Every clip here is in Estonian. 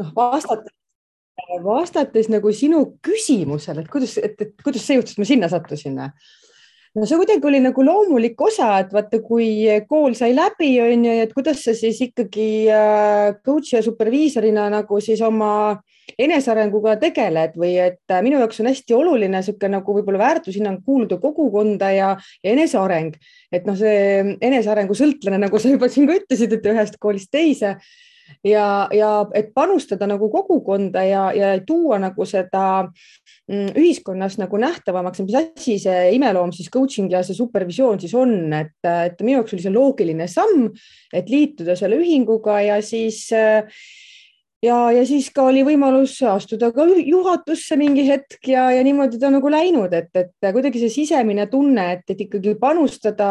noh, vastates, vastates nagu sinu küsimusele, et kuidas, et, et kuidas see juhtus, et ma sinna sattusin no see kuidagi oli nagu loomulik osa, et vaata, kui kool sai läbi, on ju, et kuidas sa siis ikkagi äh, coach'i ja superviisorina nagu siis oma enesearenguga tegeled või et äh, minu jaoks on hästi oluline niisugune nagu võib-olla väärtushinnang kuuluda kogukonda ja, ja eneseareng, et noh, see enesearengu sõltlane, nagu sa juba siin ka ütlesid, et ühest koolist teise ja, ja et panustada nagu kogukonda ja, ja tuua nagu seda Mm, ühiskonnas nagu nähtavamaks, mis asi see imeloom siis coaching ja see supervisioon siis on, et, et minu jaoks oli see loogiline samm, et liituda selle ühinguga ja siis ja, ja siis ka oli võimalus astuda ka juhatusse mingi hetk ja, ja niimoodi ta nagu läinud, et, et kuidagi see sisemine tunne, et, et ikkagi panustada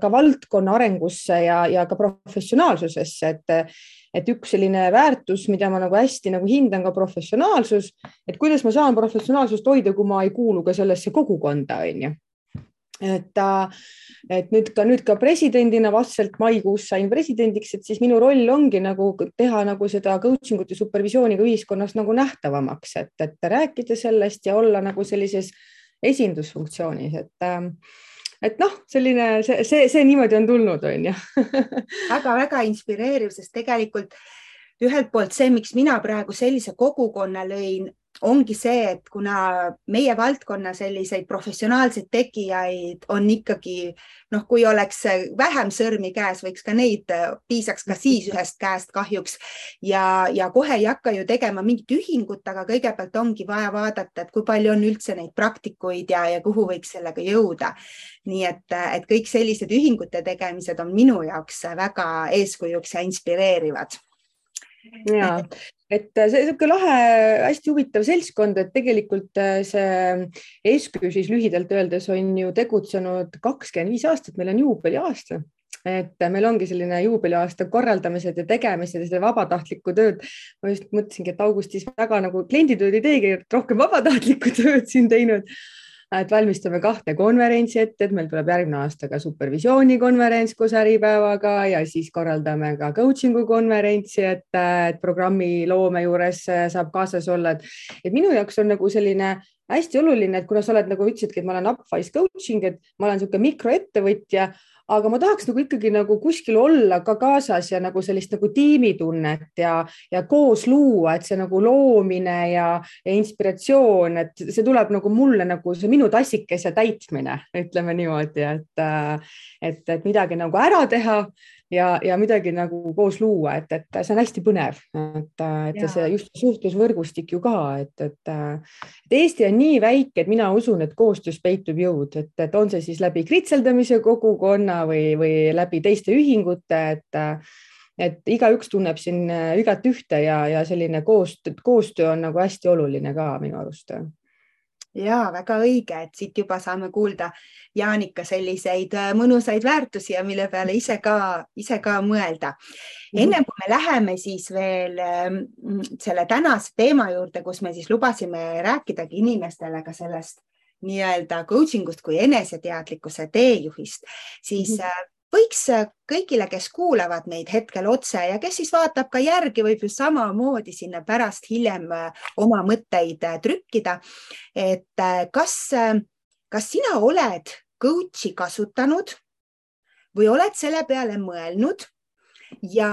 ka valdkonna arengusse ja, ja ka professionaalsusesse, et et üks selline väärtus, mida ma nagu hästi nagu hindan ka professionaalsus, et kuidas ma saan professionaalsust hoida, kui ma ei kuulu ka sellesse kogukonda, on et, et nüüd ka nüüd ka presidendina vastselt maikuus sain presidendiks, et siis minu roll ongi nagu teha nagu seda coaching ut ja supervisiooni ka ühiskonnas nagu nähtavamaks, et, et rääkida sellest ja olla nagu sellises esindusfunktsioonis, et et noh, selline see, see, see niimoodi on tulnud, on ju. Väga-väga inspireeriv, sest tegelikult ühelt poolt see, miks mina praegu sellise kogukonna lõin, ongi see, et kuna meie valdkonna selliseid professionaalseid tegijaid on ikkagi noh, kui oleks vähem sõrmi käes, võiks ka neid, piisaks ka siis ühest käest kahjuks. Ja, ja kohe ei hakka ju tegema mingit ühingut, aga kõigepealt ongi vaja vaadata, et kui palju on üldse neid praktikuid ja, ja kuhu võiks sellega jõuda. nii et, et kõik sellised ühingute tegemised on minu jaoks väga eeskujuks ja inspireerivad. Ja et äh, see niisugune lahe, hästi huvitav seltskond, et tegelikult äh, see SKÜ siis lühidalt öeldes on ju tegutsenud kakskümmend viis aastat, meil on juubeliaasta et äh, meil ongi selline juubeliaasta korraldamised ja tegemised ja seda vabatahtlikku tööd. ma just mõtlesingi, et augustis väga nagu klienditööd ei teegi, rohkem vabatahtlikku tööd siin teinud et valmistame kahte konverentsi ette, et meil tuleb järgmine aasta ka supervisioonikonverents koos Äripäevaga ja siis korraldame ka coaching'u konverentsi, et, et programmi loome juures saab kaasas olla, et, et minu jaoks on nagu selline hästi oluline, et kuna sa oled nagu ütlesidki, et ma olen Upwise coaching, et ma olen niisugune mikroettevõtja aga ma tahaks nagu ikkagi nagu kuskil olla ka kaasas ja nagu sellist nagu tiimitunnet ja, ja koos luua, et see nagu loomine ja, ja inspiratsioon, et see tuleb nagu mulle nagu see minu tassikese täitmine, ütleme niimoodi, et, et, et midagi nagu ära teha ja, ja midagi nagu koos luua, et, et see on hästi põnev, et, et ja. see just suhtlusvõrgustik ju ka, et, et, et Eesti on nii väike, et mina usun, et koostöös peitub jõud, et, et on see siis läbi kritseldamise kogukonna või, või läbi teiste ühingute, et et igaüks tunneb siin igat ühte ja, ja selline koostöö, koostöö on nagu hästi oluline ka minu arust ja väga õige, et siit juba saame kuulda Jaanika selliseid äh, mõnusaid väärtusi ja mille peale ise ka, ise ka mõelda. Mhm. ennem kui me läheme siis veel ähm, selle tänase teema juurde, kus me siis lubasime rääkidagi inimestele ka sellest nii-öelda coaching ust kui eneseteadlikkuse teejuhist, siis mm -hmm võiks äh, kõigile, kes kuulavad meid hetkel otse ja kes siis vaatab ka järgi, võib ju samamoodi sinna pärast hiljem äh, oma mõtteid äh, trükkida. et kas, kas sina oled coach'i kasutanud või oled selle peale mõelnud ja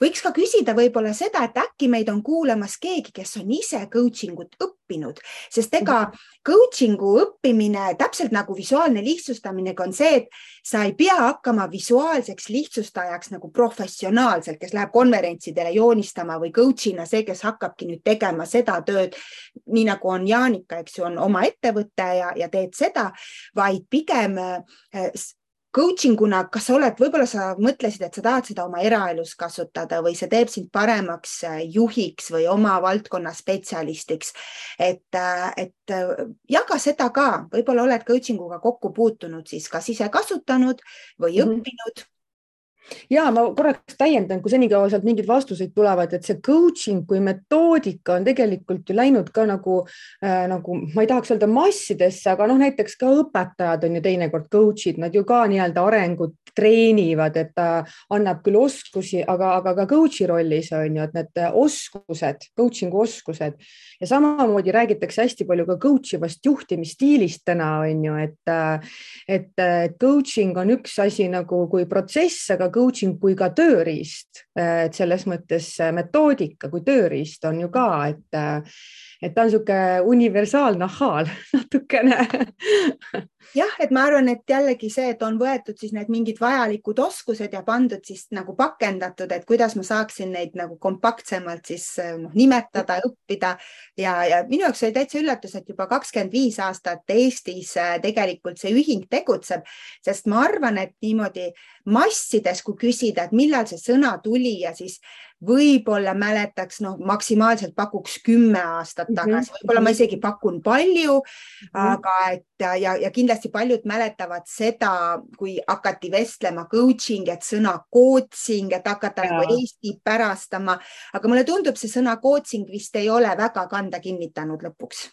võiks ka küsida võib-olla seda, et äkki meid on kuulamas keegi, kes on ise coaching ut õppinud, sest ega mhm. coaching'u õppimine täpselt nagu visuaalne lihtsustaminegi on see, et sa ei pea hakkama visuaalseks lihtsustajaks nagu professionaalselt, kes läheb konverentsidele joonistama või coach'ina see, kes hakkabki nüüd tegema seda tööd, nii nagu on Jaanika, eks ju, on oma ettevõte ja, ja teed seda, vaid pigem äh, coaching una, kas sa oled, võib-olla sa mõtlesid, et sa tahad seda oma eraelus kasutada või see teeb sind paremaks äh, juhiks või oma valdkonna spetsialistiks. et, äh, et äh, jaga seda ka, võib-olla oled coaching uga kokku puutunud, siis kas ise kasutanud või mm -hmm. Ja ma korraks täiendan, kui senikaua sealt mingeid vastuseid tulevad, et see coaching kui metoodika on tegelikult ju läinud ka nagu äh,, nagu ma ei tahaks öelda massidesse, aga noh, näiteks ka õpetajad on ju teinekord coach'id, nad ju ka nii-öelda arengut treenivad, et ta annab küll oskusi, aga, aga ka coach'i rollis on ju, et need oskused, coaching'u oskused. Ja samamoodi räägitakse hästi palju ka coach ivast juhtimisstiilist täna on ju, et, et coaching on üks asi nagu kui protsess, aga coaching kui ka tööriist, et selles mõttes metoodika kui tööriist on ju ka, et et ta on niisugune universaalnahaal natukene. Jah, et ma arvan, et jällegi see, et on võetud siis need mingid vajalikud oskused ja pandud siis nagu pakendatud, et kuidas ma saaksin neid nagu kompaktsemalt siis noh, nimetada, õppida. Ja, ja minu jaoks oli täitsa üllatus, et juba kakskümmend viis aastat Eestis äh, tegelikult see ühing tegutseb, sest ma arvan, et niimoodi massides, kui küsida, et millal see sõna tuli ja siis võib-olla mäletaks, noh, maksimaalselt pakuks kümme aastat mhm, tagasi, võib-olla ma mhm. isegi pakun palju mm, -hmm. aga et ja, ja kindlasti paljud mäletavad seda, kui hakati vestlema coaching, et sõna coaching, et hakata ja. nagu Eesti pärastama, aga mulle tundub, see sõna coaching vist ei ole väga kanda kinnitanud lõpuks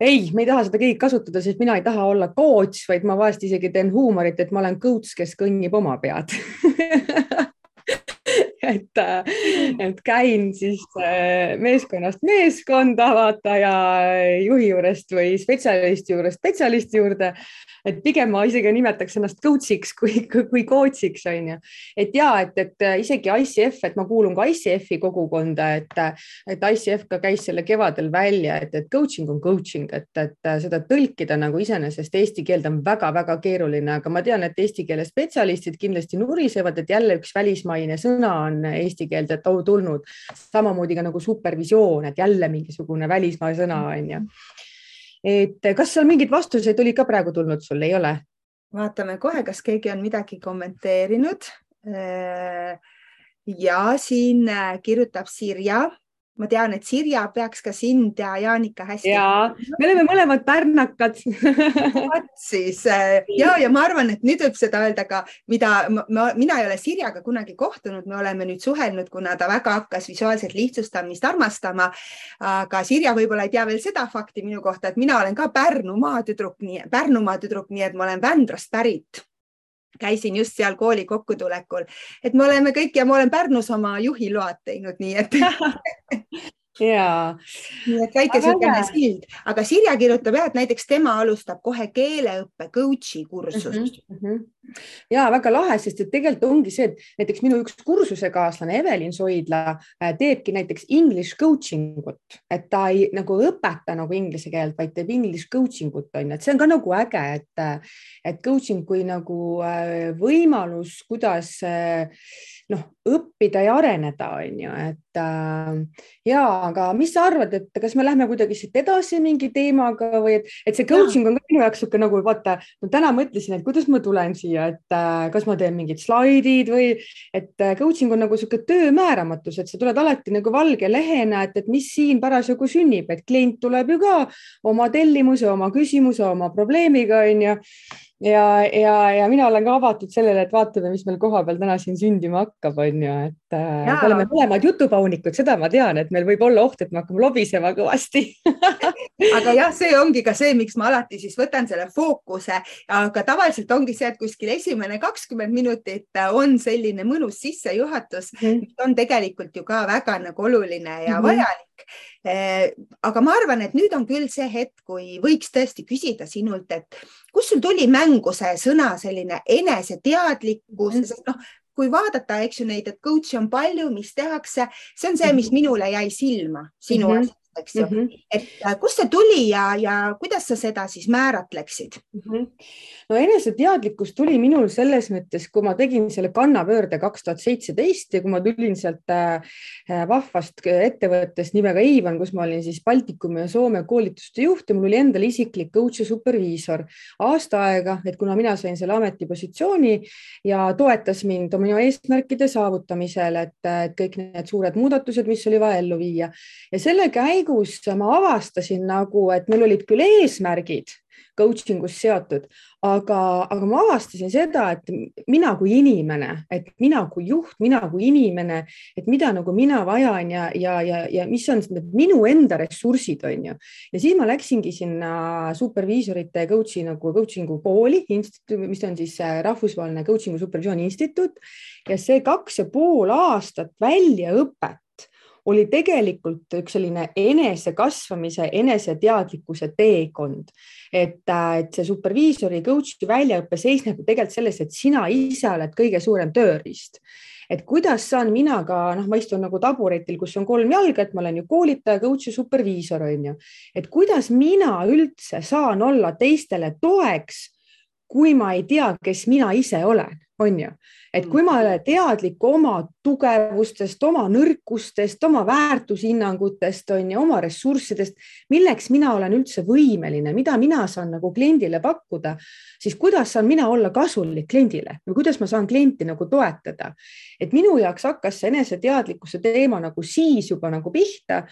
ei, me ei taha seda keegi kasutada, sest mina ei taha olla coach, vaid ma vahest isegi teen huumorit, et ma olen coach, kes kõnnib oma pead et, et käin siis äh, meeskonnast meeskonda vaata ja juhi juurest või spetsialisti juurest spetsialisti juurde. et pigem ma isegi nimetaks ennast coach'iks kui, kui coach'iks on ju, et ja et, et isegi ICF, et ma kuulun ka ICF-i kogukonda, et, et ICF ka käis selle kevadel välja, et, et coaching on coaching, et, et seda tõlkida nagu iseenesest eesti keelde on väga-väga keeruline, aga ma tean, et eesti keele spetsialistid kindlasti nurisevad, et jälle üks välismaine sõna on eesti keelde tulnud. samamoodi ka nagu supervisioon, et jälle mingisugune välismaa sõna on ju. et kas seal mingeid vastuseid oli ka praegu tulnud sul, ei ole? vaatame kohe, kas keegi on midagi kommenteerinud. Äh, ja siin äh, kirjutab Sirja ma tean, et Sirja peaks ka sind ja Jaanika hästi. ja, me oleme mõlemad pärnakad. Vot siis? Ja, ja ma arvan, et nüüd võib seda öelda ka, mida ma, mina ei ole Sirjaga kunagi kohtunud, me oleme nüüd suhelnud, kuna ta väga hakkas visuaalset lihtsustamist armastama. aga Sirja võib-olla ei tea veel seda fakti minu kohta, et mina olen ka Pärnumaa tüdruk, nii Pärnumaa tüdruk, nii et ma olen Vändrast pärit. Käisin just seal kooli kokkutulekul, et me oleme kõik ja ma olen Pärnus oma juhiload teinud, nii et ja. nii et väike niisugune sild, aga Sirje kirjutab jah, et näiteks tema alustab kohe keeleõppe coach'i kursust mm. -hmm. ja väga lahe, sest et tegelikult ongi see, et näiteks minu üks kursusekaaslane Evelin Soidla äh, teebki näiteks English coaching ut, et ta ei nagu õpeta nagu inglise keelt, vaid teeb English coaching ut on ju, et see on ka nagu äge, et, et coaching kui nagu äh, võimalus, kuidas äh, noh, õppida ja areneda, on ju, et äh, ja, aga mis sa arvad, et kas me lähme kuidagi siit edasi mingi teemaga või et, et see coaching on ka minu jaoks niisugune nagu vaata, no täna mõtlesin, et kuidas ma tulen siia, et äh, kas ma teen mingid slaidid või et äh, coaching on nagu niisugune töö määramatus, et sa tuled alati nagu valge lehena, et, et mis siin parasjagu sünnib, et klient tuleb ju ka oma tellimuse, oma küsimuse, oma probleemiga on ju ja, ja, ja mina olen ka avatud sellele, et vaatame, mis meil kohapeal täna siin sündima hakkab, on ju, et äh, me oleme mõlemad jutupaunikud, seda ma tean, et meil võib olla oht, et me hakkame lobisema kõvasti aga jah, see ongi ka see, miks ma alati siis võtan selle fookuse, aga tavaliselt ongi see, et kuskil esimene kakskümmend minutit on selline mõnus sissejuhatus mm., mis on tegelikult ju ka väga nagu oluline ja mm -hmm. vajalik Eh, aga ma arvan, et nüüd on küll see hetk, kui võiks tõesti küsida sinult, et kust sul tuli mängu see sõna selline eneseteadlikkus mm, -hmm. sest noh, kui vaadata, eks ju neid, et coach'i on palju, mis tehakse, see on see, mis mhm. minule jäi silma sinu mm -hmm. asjast eks ju mm. -hmm. et äh, kust see tuli ja, ja kuidas sa seda siis määratleksid mm? -hmm. no eneseteadlikkus tuli minul selles mõttes, kui ma tegin selle kannapöörde kaks tuhat seitseteist ja kui ma tulin sealt äh, äh vahvast ettevõttest nimega Eivan, kus ma olin siis Baltikumi ja Soome koolituste juht ja mul oli endal isiklik coach ja superviisor aasta aega, et kuna mina sain selle ametipositsiooni ja toetas mind oma eesmärkide saavutamisel, et, et kõik need suured muudatused, mis oli vaja ellu viia ja selle käigus käigus ma avastasin nagu, et meil olid küll eesmärgid coaching us seotud, aga, aga ma avastasin seda, et mina kui inimene, et mina kui juht, mina kui inimene, et mida nagu mina vajan ja, ja, ja, ja mis on minu enda ressursid, on ju. ja siis ma läksingi sinna superviisorite coach'i nagu coaching'u kooli, mis on siis äh, rahvusvaheline coaching'u supervisiooni instituut ja see kaks ja pool aastat väljaõpet oli tegelikult üks selline enesekasvamise, eneseteadlikkuse teekond. et, äh, et see superviisori coach'i väljaõpe seisneb tegelikult selles, et sina ise oled kõige suurem tööriist. Et kuidas saan mina ka, noh, ma istun nagu taburetil, kus on kolm jalga, et ma olen ju koolitaja, coach ja superviisor on ju, et kuidas mina üldse saan olla teistele toeks, kui ma ei tea, kes mina ise olen, on ju et kui ma olen teadlik oma tugevustest, oma nõrkustest, oma väärtushinnangutest, on ju, oma ressurssidest, milleks mina olen üldse võimeline, mida mina saan nagu kliendile pakkuda, siis kuidas saan mina olla kasulik kliendile või kuidas ma saan klienti nagu toetada. et minu jaoks hakkas see eneseteadlikkuse teema nagu siis juba nagu pihta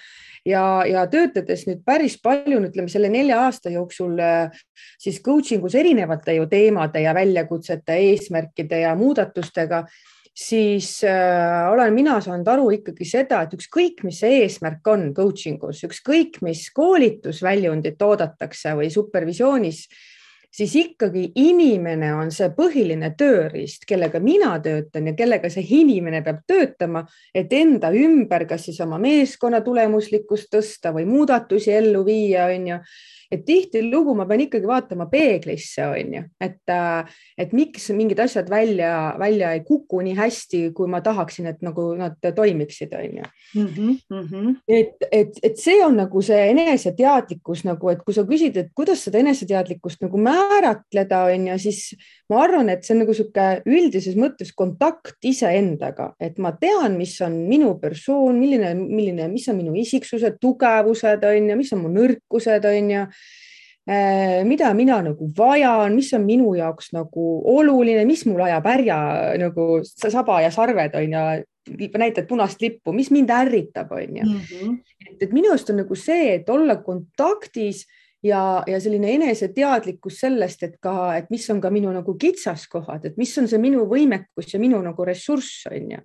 ja, ja töötades nüüd päris palju, ütleme selle nelja aasta jooksul siis coaching us erinevate ju teemade ja väljakutsete, eesmärkide ja muudatuste väärtustega, siis äh, olen mina saanud aru ikkagi seda, et ükskõik, mis see eesmärk on coaching us, ükskõik, mis koolitusväljundit oodatakse või supervisioonis, siis ikkagi inimene on see põhiline tööriist, kellega mina töötan ja kellega see inimene peab töötama, et enda ümber, kas siis oma meeskonna tulemuslikkust tõsta või muudatusi ellu viia, on ju et tihtilugu ma pean ikkagi vaatama peeglisse, on ju, et, et miks mingid asjad välja, välja ei kuku nii hästi, kui ma tahaksin, et nagu nad toimiksid, on ju. Mhm, mhm. et, et, et see on nagu see eneseteadlikkus nagu, et kui sa küsid, et kuidas seda eneseteadlikkust nagu määratleda, on ju, siis ma arvan, et see on nagu niisugune üldises mõttes kontakt iseendaga, et ma tean, mis on minu persoon, milline, milline, mis on minu isiksuse tugevused, on ju, mis on mu nõrkused, on ju Äh, mida mina nagu vajan, mis on minu jaoks nagu oluline, mis mul ajab härja nagu saba ja sarved on ju, näitad punast lippu, mis mind ärritab, on ju. Mhm. et, et minu arust on nagu see, et olla kontaktis ja, ja selline eneseteadlikkus sellest, et ka, et mis on ka minu nagu kitsaskohad, et mis on see minu võimekus ja minu nagu ressurss on ju.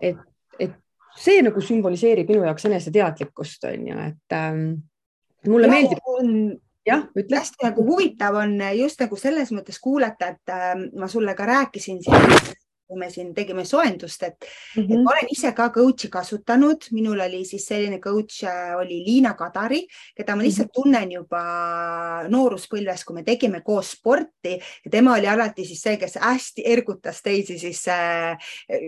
et, et see nagu sümboliseerib minu jaoks eneseteadlikkust on ju, et ähm, mulle ja, meeldib jah, ütle. hästi nagu huvitav on just nagu selles mõttes kuulata, et äh, ma sulle ka rääkisin siin kui me siin tegime soojendust, et mm, -hmm. et mhm. ma olen ise ka coach'i kasutanud, minul oli siis selline coach äh, oli Liina Kadari, keda ma lihtsalt mhm. tunnen juba nooruspõlves, kui me tegime koos sporti ja tema oli alati siis see, kes hästi ergutas teisi siis äh,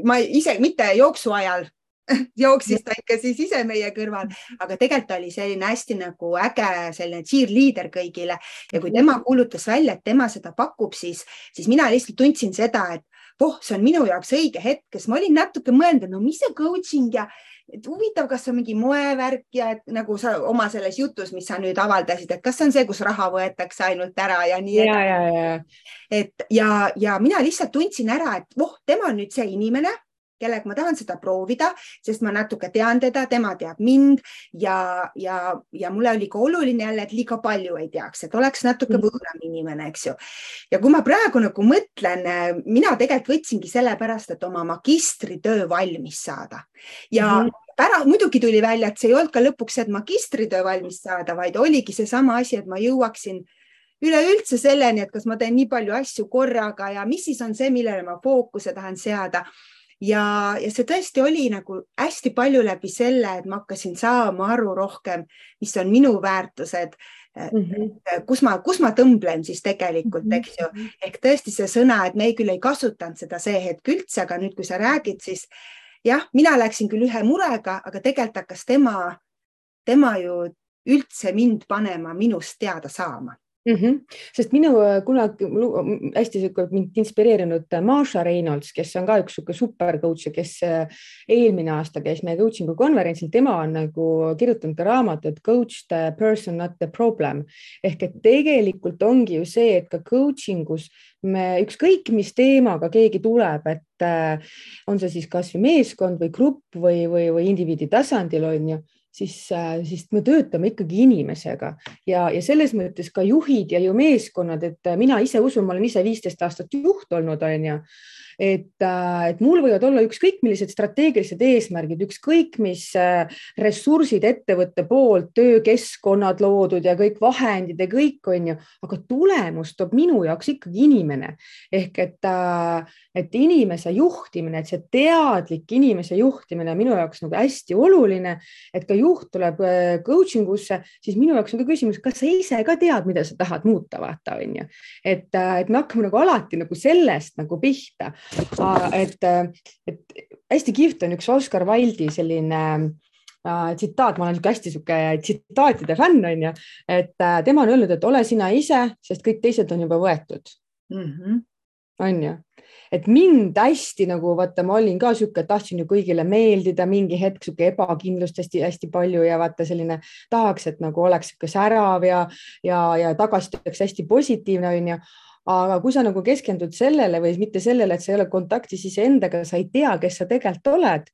ma ise mitte jooksu ajal, jooksis ta ikka siis ise meie kõrval, aga tegelikult oli selline hästi nagu äge selline cheerleader kõigile ja kui tema kuulutas välja, et tema seda pakub, siis, siis mina lihtsalt tundsin seda, et voh, see on minu jaoks õige hetk, kes ma olin natuke mõelnud, no mis see coaching ja et huvitav, kas on mingi moevärk ja et nagu sa oma selles jutus, mis sa nüüd avaldasid, et kas see on see, kus raha võetakse ainult ära ja nii edasi. et ja, ja mina lihtsalt tundsin ära, et voh, tema on nüüd see inimene kellega ma tahan seda proovida, sest ma natuke tean teda, tema teab mind ja, ja, ja mulle oli ka oluline jälle, et liiga palju ei teaks, et oleks natuke mm. võõram inimene, eks ju. ja kui ma praegu nagu mõtlen, mina tegelikult võtsingi sellepärast, et oma magistritöö valmis saada ja mm -hmm pära-, muidugi tuli välja, et see ei olnud ka lõpuks et magistritöö valmis saada, vaid oligi seesama asi, et ma jõuaksin üleüldse selleni, et kas ma teen nii palju asju korraga ja mis siis on see, millele ma fookuse tahan seada ja, ja see tõesti oli nagu hästi palju läbi selle, et ma hakkasin saama aru rohkem, mis on minu väärtused mm, -hmm. kus ma, kus ma tõmblen siis tegelikult mm, -hmm. eks ju, ehk tõesti see sõna, et me küll ei kasutanud seda see hetk üldse, aga nüüd, kui sa räägid, siis jah, mina läksin küll ühe murega, aga tegelikult hakkas tema, tema ju üldse mind panema minust teada saama mm. -hmm. sest minu äh, kunagi hästi sihuke mind inspireerinud äh, Marsha Reynolds, kes on ka üks sihuke super coach ja kes äh, eelmine aasta käis meie coaching'u konverentsil, tema on nagu kirjutanud raamatut Coach the person, not the problem ehk et tegelikult ongi ju see, et ka coaching us me ükskõik, mis teemaga keegi tuleb, et on see siis kasvõi meeskond või grupp või, või, või indiviidi tasandil on ju siis, siis me töötame ikkagi inimesega. Ja, ja selles mõttes ka juhid ja ju meeskonnad, et mina ise usun, ma olen ise viisteist aastat juht olnud, on ju et, äh, et mul võivad olla ükskõik millised strateegilised eesmärgid, ükskõik mis äh, ressursid ettevõtte poolt, töökeskkonnad loodud ja kõik vahendid ja kõik on ju, aga tulemust toob minu jaoks ikkagi inimene. Ehk et, äh, et inimese juhtimine, et see teadlik inimese juhtimine minu jaoks nagu hästi oluline, et ka juht tuleb coaching usse, siis minu jaoks on ka küsimus, kas sa ise ka tead, mida sa tahad muuta, vaata on ju, et, et me hakkame nagu alati nagu sellest nagu pihta et, et hästi kihvt on üks Oscar Wilde'i selline äh, tsitaat, ma olen niisugune hästi niisugune tsitaatide fänn on ju, et äh, tema on öelnud, et ole sina ise, sest kõik teised on juba võetud mm. -hmm. on ju, et mind hästi nagu vaata, ma olin ka sihuke, tahtsin ju kõigile meeldida, mingi hetk sihuke ebakindlust hästi-hästi palju ja vaata selline tahaks, et nagu oleks sihuke särav ja, ja, ja tagasiside oleks hästi positiivne, onju aga kui sa nagu keskendud sellele või mitte sellele, et sa ei ole kontaktis iseendaga, sa ei tea, kes sa tegelikult oled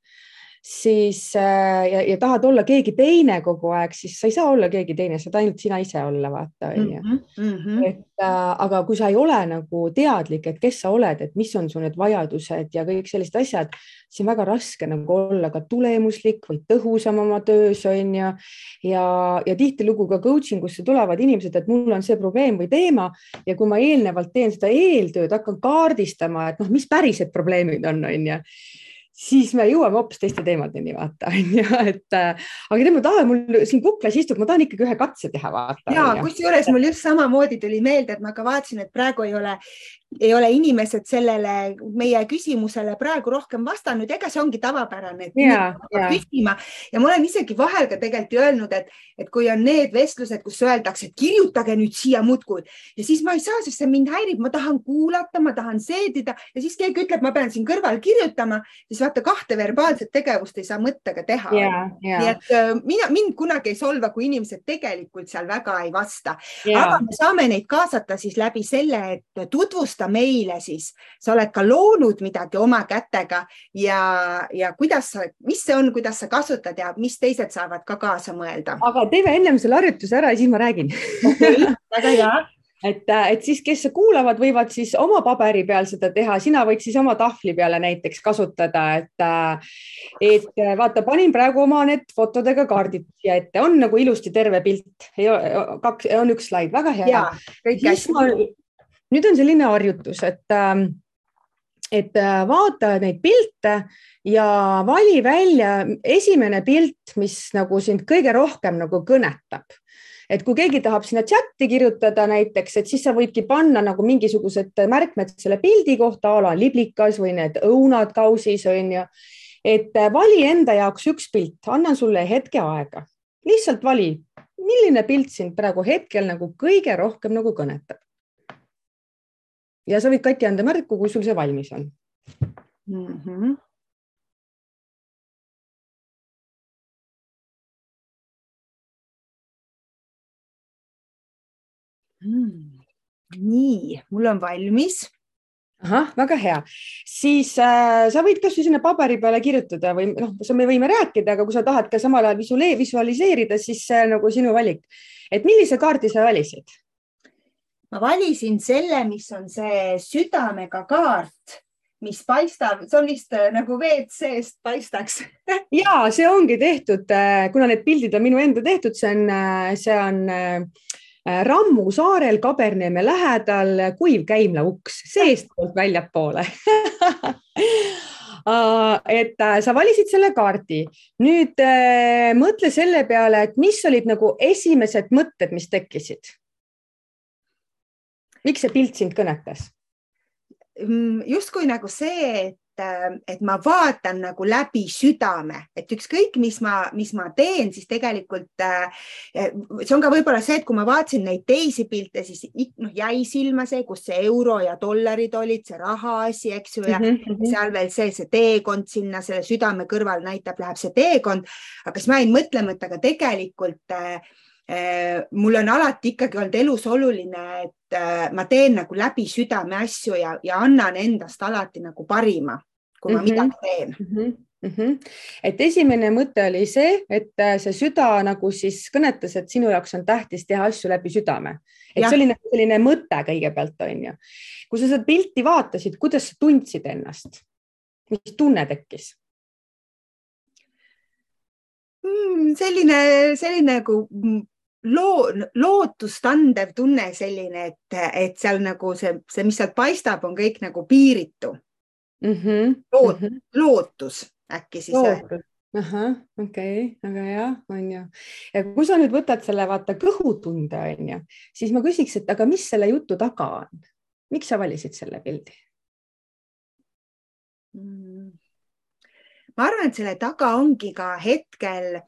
siis äh, ja, ja tahad olla keegi teine kogu aeg, siis sa ei saa olla keegi teine, saad ainult sina ise olla, vaata onju. Mhm, mhm. et äh, aga kui sa ei ole nagu teadlik, et kes sa oled, et mis on su need vajadused ja kõik sellised asjad, siis on väga raske nagu olla ka tulemuslik või tõhusam oma töös onju. ja, ja tihtilugu ka coaching usse tulevad inimesed, et mul on see probleem või teema ja kui ma eelnevalt teen seda eeltööd, hakkan kaardistama, et noh, mis pärised probleemid on, onju siis me jõuame hoopis teiste teemadeni, vaata onju, et äh, aga tead, ma tahan, mul siin kuklas istub, ma tahan ikkagi ühe katse teha, vaata. ja kusjuures mul just samamoodi tuli meelde, et ma ka vaatasin, et praegu ei ole ei ole inimesed sellele meie küsimusele praegu rohkem vastanud, ega see ongi tavapärane, et yeah, yeah. küsima ja ma olen isegi vahel ka tegelikult öelnud, et, et kui on need vestlused, kus öeldakse, et kirjutage nüüd siia muudkui ja siis ma ei saa, sest see mind häirib, ma tahan kuulata, ma tahan seedida ja siis keegi ütleb, ma pean siin kõrval kirjutama, siis vaata kahte verbaalset tegevust ei saa mõttega teha yeah,. Yeah. nii et mina, mind kunagi ei solva, kui inimesed tegelikult seal väga ei vasta yeah., aga me saame neid kaasata siis läbi selle, et tutvustada tutvustada meile siis, sa oled ka loonud midagi oma kätega ja, ja kuidas sa, mis see on, kuidas sa kasutad ja mis teised saavad ka kaasa mõelda. aga teeme ennem selle harjutuse ära ja siis ma räägin. Okay,. väga hea. Et, et siis, kes kuulavad, võivad siis oma paberi peal seda teha, sina võid siis oma tahvli peale näiteks kasutada, et, et vaata, panin praegu oma need fotodega kaardid siia ette, on nagu ilusti terve pilt, kaks, on üks slaid, väga hea. siis ma nüüd on selline harjutus, et, ähm, et äh, vaata neid pilte ja vali välja esimene pilt, mis nagu sind kõige rohkem nagu kõnetab. Et kui keegi tahab sinna chati kirjutada näiteks, et siis sa võidki panna nagu mingisugused märkmed selle pildi kohta, a la liblikas või need õunad kausis on ju. et äh, vali enda jaoks üks pilt, annan sulle hetke aega, lihtsalt vali, milline pilt sind praegu hetkel nagu kõige rohkem nagu kõnetab ja sa võid Kati anda märku, kui sul see valmis on mm. -hmm. Mm. nii, mul on valmis ahah, väga hea, siis äh, sa võid kasvõi sinna paberi peale kirjutada või noh, me võime rääkida, aga kui sa tahad ka samal ajal visualiseerida, siis see on nagu sinu valik. et millise kaardi sa valisid? Ma valisin selle, mis on see südamega kaart, mis paistab, see on vist äh, nagu WC-st paistaks. Ja see ongi tehtud, äh, kuna need pildid on minu enda tehtud, see on, äh, see on Rammu saarel Kaberneeme lähedal kuiv käimlauks seestpoolt väljapoole. Et sa valisid selle kaardi, nüüd mõtle selle peale, et mis olid nagu esimesed mõtted, mis tekkisid miks see pilt sind kõnetas? Mm, justkui nagu see, et, et ma vaatan nagu läbi südame, et ükskõik, mis ma, mis ma teen, siis tegelikult see on ka võib-olla see, et kui ma vaatasin neid teisi pilte, siis noh, jäi silma see, kus see euro ja dollarid olid, see rahaasi, eks ju, ja mm -hmm. seal veel see, see teekond sinna selle südame kõrval näitab, läheb see teekond, aga siis ma jäin mõtlema, et aga tegelikult äh, Äh, mul on alati ikkagi olnud elus oluline, et äh, ma teen nagu läbi südame asju ja, ja annan endast alati nagu parima, kui ma mm -hmm. midagi teen mm. -hmm mm. -hmm. et esimene mõte oli see, et äh, see süda nagu siis kõnetas, et sinu jaoks on tähtis teha asju läbi südame, et ja. see oli nagu selline mõte kõigepealt on ju. kui sa seda pilti vaatasid, kuidas sa tundsid ennast, mis tunne tekkis? Mm, selline, selline nagu loo, lootustandev tunne selline, et, et seal nagu see, see, mis sealt paistab, on kõik nagu piiritu mm. -hmm. Loot, mm -hmm. lootus äkki siis. ahah, okei okay,, väga hea, on ju. ja kui sa nüüd võtad selle vaata kõhutunde, on ju, siis ma küsiks, et aga mis selle jutu taga on? miks sa valisid selle pildi mm.? ma arvan, et selle taga ongi ka hetkel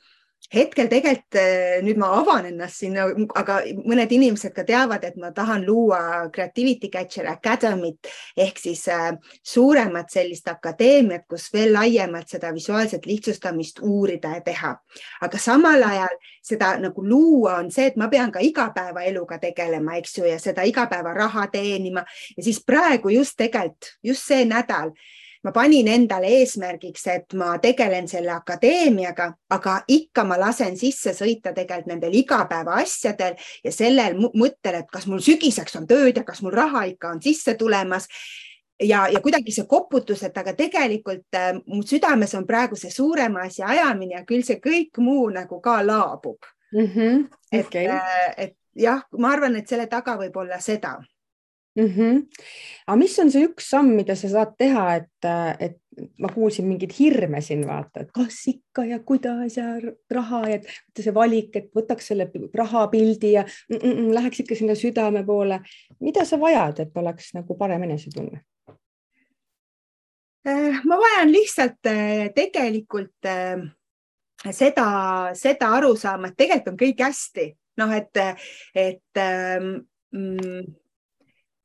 hetkel tegelikult eh, nüüd ma avan ennast siin, aga mõned inimesed ka teavad, et ma tahan luua Creativity Catcher Academy't ehk siis äh, suuremat sellist akadeemiat, kus veel laiemalt seda visuaalset lihtsustamist uurida ja teha. aga samal ajal seda nagu luua on see, et ma pean ka igapäevaeluga tegelema, eks ju, ja seda igapäevaraha teenima ja siis praegu just tegelikult just see nädal ma panin endale eesmärgiks, et ma tegelen selle akadeemiaga, aga ikka ma lasen sisse sõita tegelikult nendel igapäevaasjadel ja sellel mõttel, et kas mul sügiseks on tööd ja kas mul raha ikka on sisse tulemas ja, ja kuidagi see koputus, et aga tegelikult äh, mu südames on praegu see suurema asja ajamine ja küll see kõik muu nagu ka laabub mm. -hmm. Okay. et, äh, et jah, ma arvan, et selle taga võib olla seda mm. -hmm. aga mis on see üks samm, mida sa saad teha, et, et ma kuulsin mingeid hirme siin vaata, et kas ikka ja kuidas ja raha et see valik, et võtaks selle rahapildi ja mm -mm, läheks ikka sinna südame poole. mida sa vajad, et oleks nagu parem enesetunne? Äh, ma vajan lihtsalt äh, tegelikult äh, seda, seda arusaama, et tegelikult on kõik hästi, noh, et, et ähm, mm,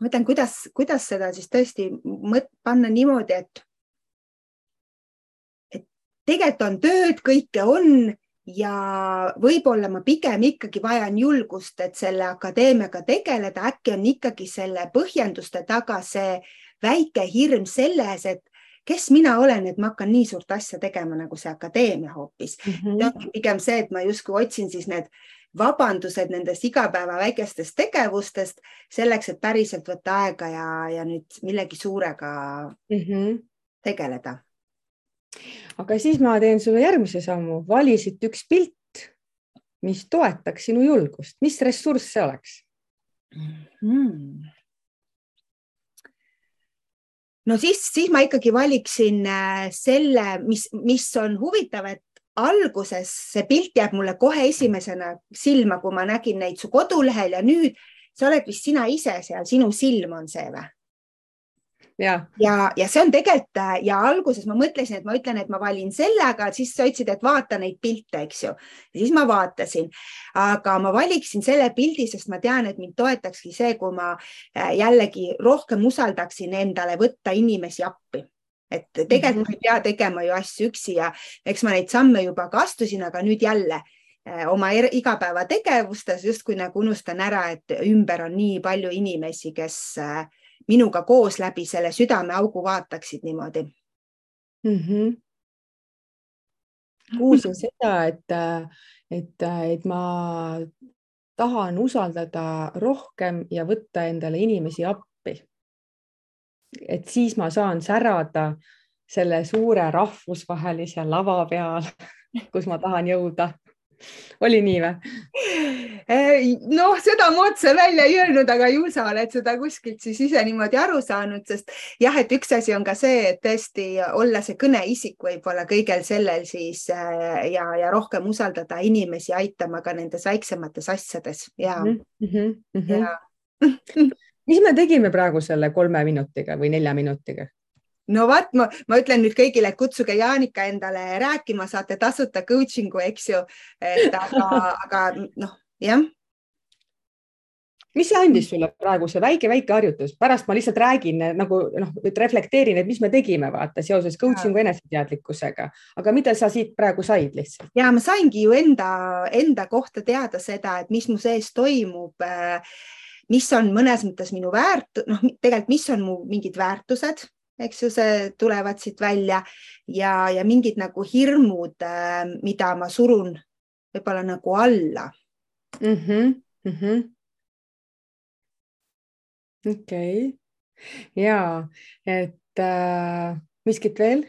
ma mõtlen, kuidas, kuidas seda siis tõesti mõt, panna niimoodi, et, et tegelikult on tööd, kõike on ja võib-olla ma pigem ikkagi vajan julgust, et selle akadeemiaga tegeleda, äkki on ikkagi selle põhjenduste taga see väike hirm selles, et kes mina olen, et ma hakkan nii suurt asja tegema nagu see akadeemia hoopis mm. -hmm. pigem see, et ma justkui otsin siis need vabandused nendest igapäeva väikestest tegevustest selleks, et päriselt võtta aega ja, ja nüüd millegi suurega mm -hmm. tegeleda. aga siis ma teen sulle järgmise sammu, vali siit üks pilt, mis toetaks sinu julgust, mis ressurss see oleks mm.? no siis, siis ma ikkagi valiksin äh, selle, mis, mis on huvitav, et alguses see pilt jääb mulle kohe esimesena silma, kui ma nägin neid su kodulehel ja nüüd sa oled vist sina ise seal, sinu silm on see või? ja, ja, ja see on tegelikult ja alguses ma mõtlesin, et ma ütlen, et ma valin selle, aga siis sa ütlesid, et vaata neid pilte, eks ju. ja siis ma vaatasin, aga ma valiksin selle pildi, sest ma tean, et mind toetakski see, kui ma äh, jällegi rohkem usaldaksin endale võtta inimesi appi et tegelikult -hmm. ma ei pea tegema ju asju üksi ja eks ma neid samme juba ka astusin, aga nüüd jälle eh, oma er, igapäevategevustes justkui nagu unustan ära, et ümber on nii palju inimesi, kes eh, minuga koos läbi selle südameaugu vaataksid niimoodi mm. -hmm. kuulsin seda, et, et, et ma tahan usaldada rohkem ja võtta endale inimesi appi et siis ma saan särada selle suure rahvusvahelise lava peal, kus ma tahan jõuda. oli nii või? noh, seda ma otse välja ei öelnud, aga ju sa oled seda kuskilt siis ise niimoodi aru saanud, sest jah, et üks asi on ka see, et tõesti olla see kõneisik võib-olla kõigel sellel siis äh, ja, ja rohkem usaldada inimesi aitama ka nendes väiksemates asjades ja mm, -hmm, mm -hmm. ja mis me tegime praegu selle kolme minutiga või nelja minutiga? no vaat, ma, ma ütlen nüüd kõigile, kutsuge Jaanika endale rääkima, saate tasuta coaching'u, eks ju. et aga, aga noh, jah. mis see andis sulle praegu, see väike-väike harjutus, pärast ma lihtsalt räägin nagu noh, et reflekteerin, et mis me tegime, vaata seoses coaching'u eneseteadlikkusega, aga mida sa siit praegu said lihtsalt? ja ma saingi ju enda, enda kohta teada seda, et mis mu sees toimub äh, mis on mõnes mõttes minu väärt, noh, tegelikult, mis on mu mingid väärtused, eks ju, see tulevad siit välja ja, ja mingid nagu hirmud, mida ma surun võib-olla nagu alla mm. -hmm. Mm -hmm. okei okay., ja et äh, miskit veel?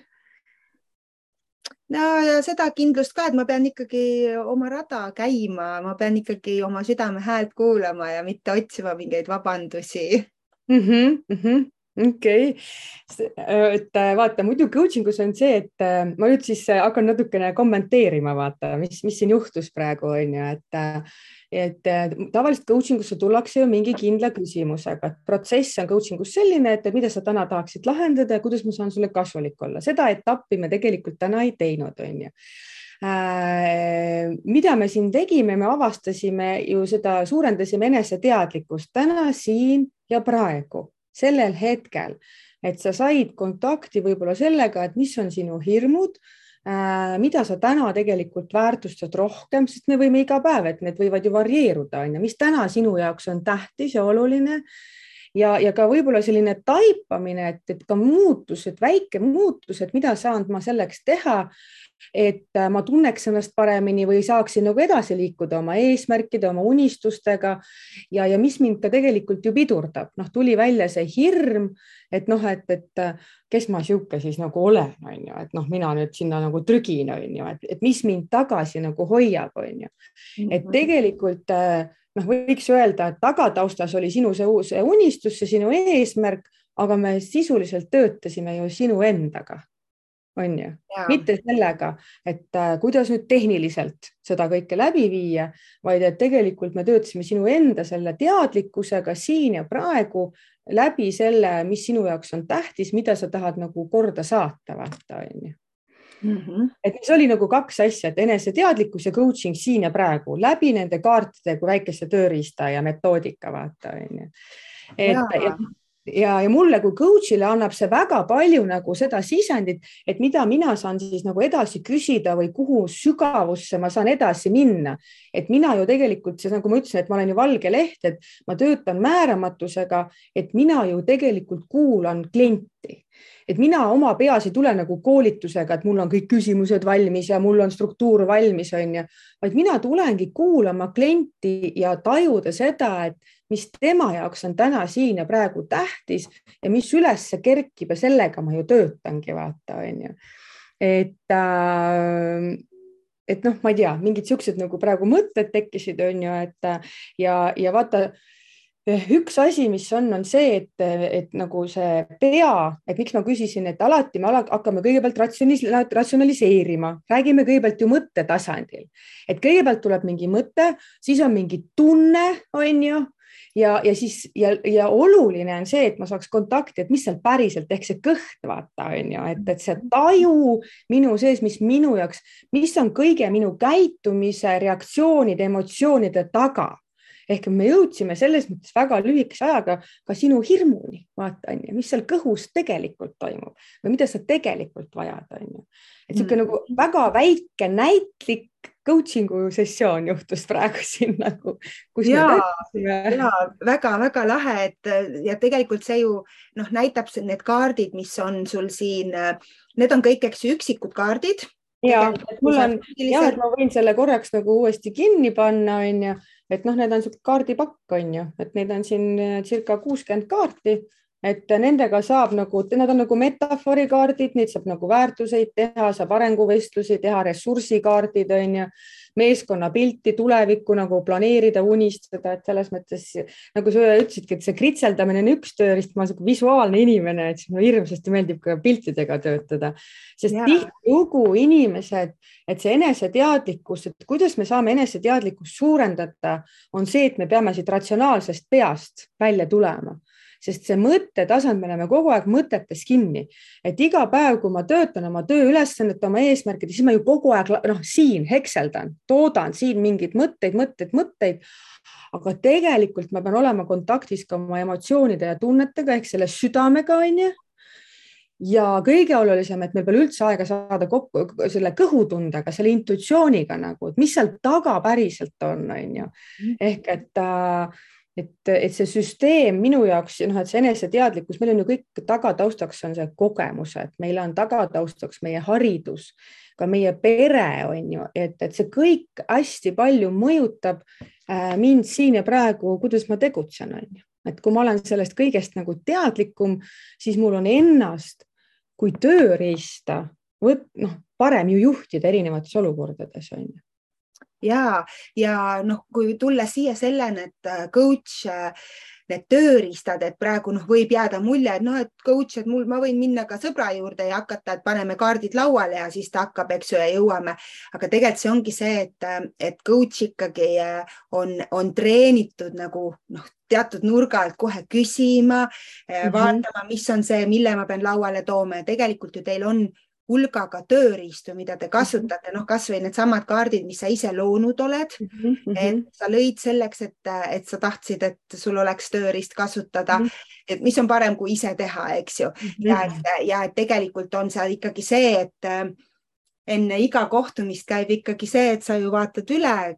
No ja seda kindlust ka, et ma pean ikkagi oma rada käima, ma pean ikkagi oma südame häält kuulama ja mitte otsima mingeid vabandusi mm. -hmm, mm -hmm okei okay., et äh, vaata muidu coaching us on see, et äh, ma nüüd siis äh, hakkan natukene kommenteerima, vaata, mis, mis siin juhtus praegu on ju, et et tavaliselt coaching usse tullakse ju mingi kindla küsimusega, et protsess on coaching us selline, et mida sa täna tahaksid lahendada ja kuidas ma saan sulle kasulik olla, seda etappi me tegelikult täna ei teinud, on ju. Mida me siin tegime, me avastasime ju seda, suurendasime eneseteadlikkust täna, siin ja praegu sellel hetkel, et sa said kontakti võib-olla sellega, et mis on sinu hirmud äh, mida sa täna tegelikult väärtustad rohkem, sest me võime iga päev, et need võivad ju varieeruda, on ju, mis täna sinu jaoks on tähtis ja oluline ja, ja ka võib-olla selline taipamine, et, et ka muutused, väike muutus, et mida saan ma selleks teha, et äh, ma tunneks ennast paremini või saaksin nagu edasi liikuda oma eesmärkide, oma unistustega ja, ja mis mind ka tegelikult ju pidurdab, noh, tuli välja see hirm, et noh, et, et äh, kes ma sihuke siis nagu olen, on ju, et noh, mina nüüd sinna nagu trügin, on ju, et, et mis mind tagasi nagu hoiab, on ju, et mhm. tegelikult äh, noh, võiks öelda, et tagataustas oli sinu see uus unistus, see sinu eesmärk, aga me sisuliselt töötasime ju sinu endaga on ju, mitte sellega, et äh, kuidas nüüd tehniliselt seda kõike läbi viia, vaid et tegelikult me töötasime sinu enda selle teadlikkusega siin ja praegu läbi selle, mis sinu jaoks on tähtis, mida sa tahad nagu korda saata, vaata on ju. Mm -hmm. et see oli nagu kaks asja, et eneseteadlikkus ja coaching siin ja praegu läbi nende kaartide kui väikese tööriista ja metoodika, vaata on ju. et ja. Ja, ja, ja mulle kui coach'ile annab see väga palju nagu seda sisendit, et mida mina saan siis nagu edasi küsida või kuhu sügavusse ma saan edasi minna. et mina ju tegelikult, see nagu ma ütlesin, et ma olen ju valge leht, et ma töötan määramatusega, et mina ju tegelikult kuulan klienti et mina oma peas ei tule nagu koolitusega, et mul on kõik küsimused valmis ja mul on struktuur valmis, on ju, vaid mina tulengi kuulama klienti ja tajuda seda, et mis tema jaoks on täna siin ja praegu tähtis ja mis üles kerkib ja sellega ma ju töötangi, vaata, on ju. et äh, et noh, ma ei tea, mingid siuksed nagu praegu mõtted tekkisid, on ju, et ja, ja vaata üks asi, mis on, on see, et, et nagu see pea, et miks ma küsisin, et alati me hakkame kõigepealt ratsionaliseerima, räägime kõigepealt ju mõttetasandil, et kõigepealt tuleb mingi mõte, siis on mingi tunne, on ju, ja, ja siis ja, ja oluline on see, et ma saaks kontakti, et mis seal päriselt ehk see kõht, vaata on ju, et, et see taju minu sees, mis minu jaoks, mis on kõige minu käitumise, reaktsioonide, emotsioonide taga ehk me jõudsime selles mõttes väga lühikese ajaga ka sinu hirmuni, vaata on ju, mis seal kõhus tegelikult toimub või mida sa tegelikult vajad, on ju. et niisugune mm. nagu väga väike näitlik coaching'u sessioon juhtus praegu siin nagu. ja, ja väga-väga lahe, et ja tegelikult see ju noh, näitab need kaardid, mis on sul siin, need on kõik, eks ju, üksikud kaardid ja, mul on jah, et ma võin selle korraks nagu uuesti kinni panna, onju et noh, need on sihuke kaardipakk on ju, et neid on siin äh, circa kuuskümmend kaarti, et nendega saab nagu, need on nagu metafoorikaardid, neid saab nagu väärtuseid teha, saab arenguvestlusi teha, ressursikaardid on ju meeskonnapilti, tulevikku nagu planeerida, unistada, et selles mõttes nagu sa ütlesidki, et see kritseldamine on üks tööriist, ma olen visuaalne inimene, et siis mulle hirmsasti meeldib ka piltidega töötada, sest tihtilugu inimesed, et see eneseteadlikkus, et kuidas me saame eneseteadlikkust suurendada, on see, et me peame siit ratsionaalsest peast välja tulema sest see mõttetasand, me oleme kogu aeg mõtetes kinni, et iga päev, kui ma töötan oma tööülesannete, oma eesmärkide, siis ma ju kogu aeg noh, siin hekseldan, toodan siin mingeid mõtteid, mõtteid, mõtteid. aga tegelikult ma pean olema kontaktis ka oma emotsioonide ja tunnetega ehk selle südamega onju ja kõige olulisem, et meil pole üldse aega saada kokku selle kõhutundega, selle intuitsiooniga nagu, et mis seal taga päriselt on, on ju. Mhm. ehk et äh, et, et see süsteem minu jaoks, noh, et see eneseteadlikkus, meil on ju kõik tagataustaks on see kogemused, meil on tagataustaks meie haridus, ka meie pere on ju, et, et see kõik hästi palju mõjutab äh, mind siin ja praegu, kuidas ma tegutsen, on ju, et kui ma olen sellest kõigest nagu teadlikum, siis mul on ennast kui tööriista võt-, noh, parem ju juhtida erinevates olukordades on ju ja, ja noh, kui tulla siia selleni, et äh, coach äh, need tööriistad, et praegu noh, võib jääda mulje, et noh, et coach, et mul, ma võin minna ka sõbra juurde ja hakata, et paneme kaardid lauale ja siis ta hakkab, eks ju, ja jõuame. aga tegelikult see ongi see, et, äh, et coach ikkagi on, on treenitud nagu noh, teatud nurga alt kohe küsima mm, -hmm. vaatama, mis on see, mille ma pean lauale tooma ja tegelikult ju teil on hulgaga tööriistu, mida te kasutate, noh, kasvõi needsamad kaardid, mis sa ise loonud oled mm, -hmm. et sa lõid selleks, et, et sa tahtsid, et sul oleks tööriist kasutada mm, -hmm. et mis on parem kui ise teha, eks ju mm, -hmm. ja et, ja et tegelikult on seal ikkagi see, et äh, enne iga kohtumist käib ikkagi see, et sa ju vaatad üle,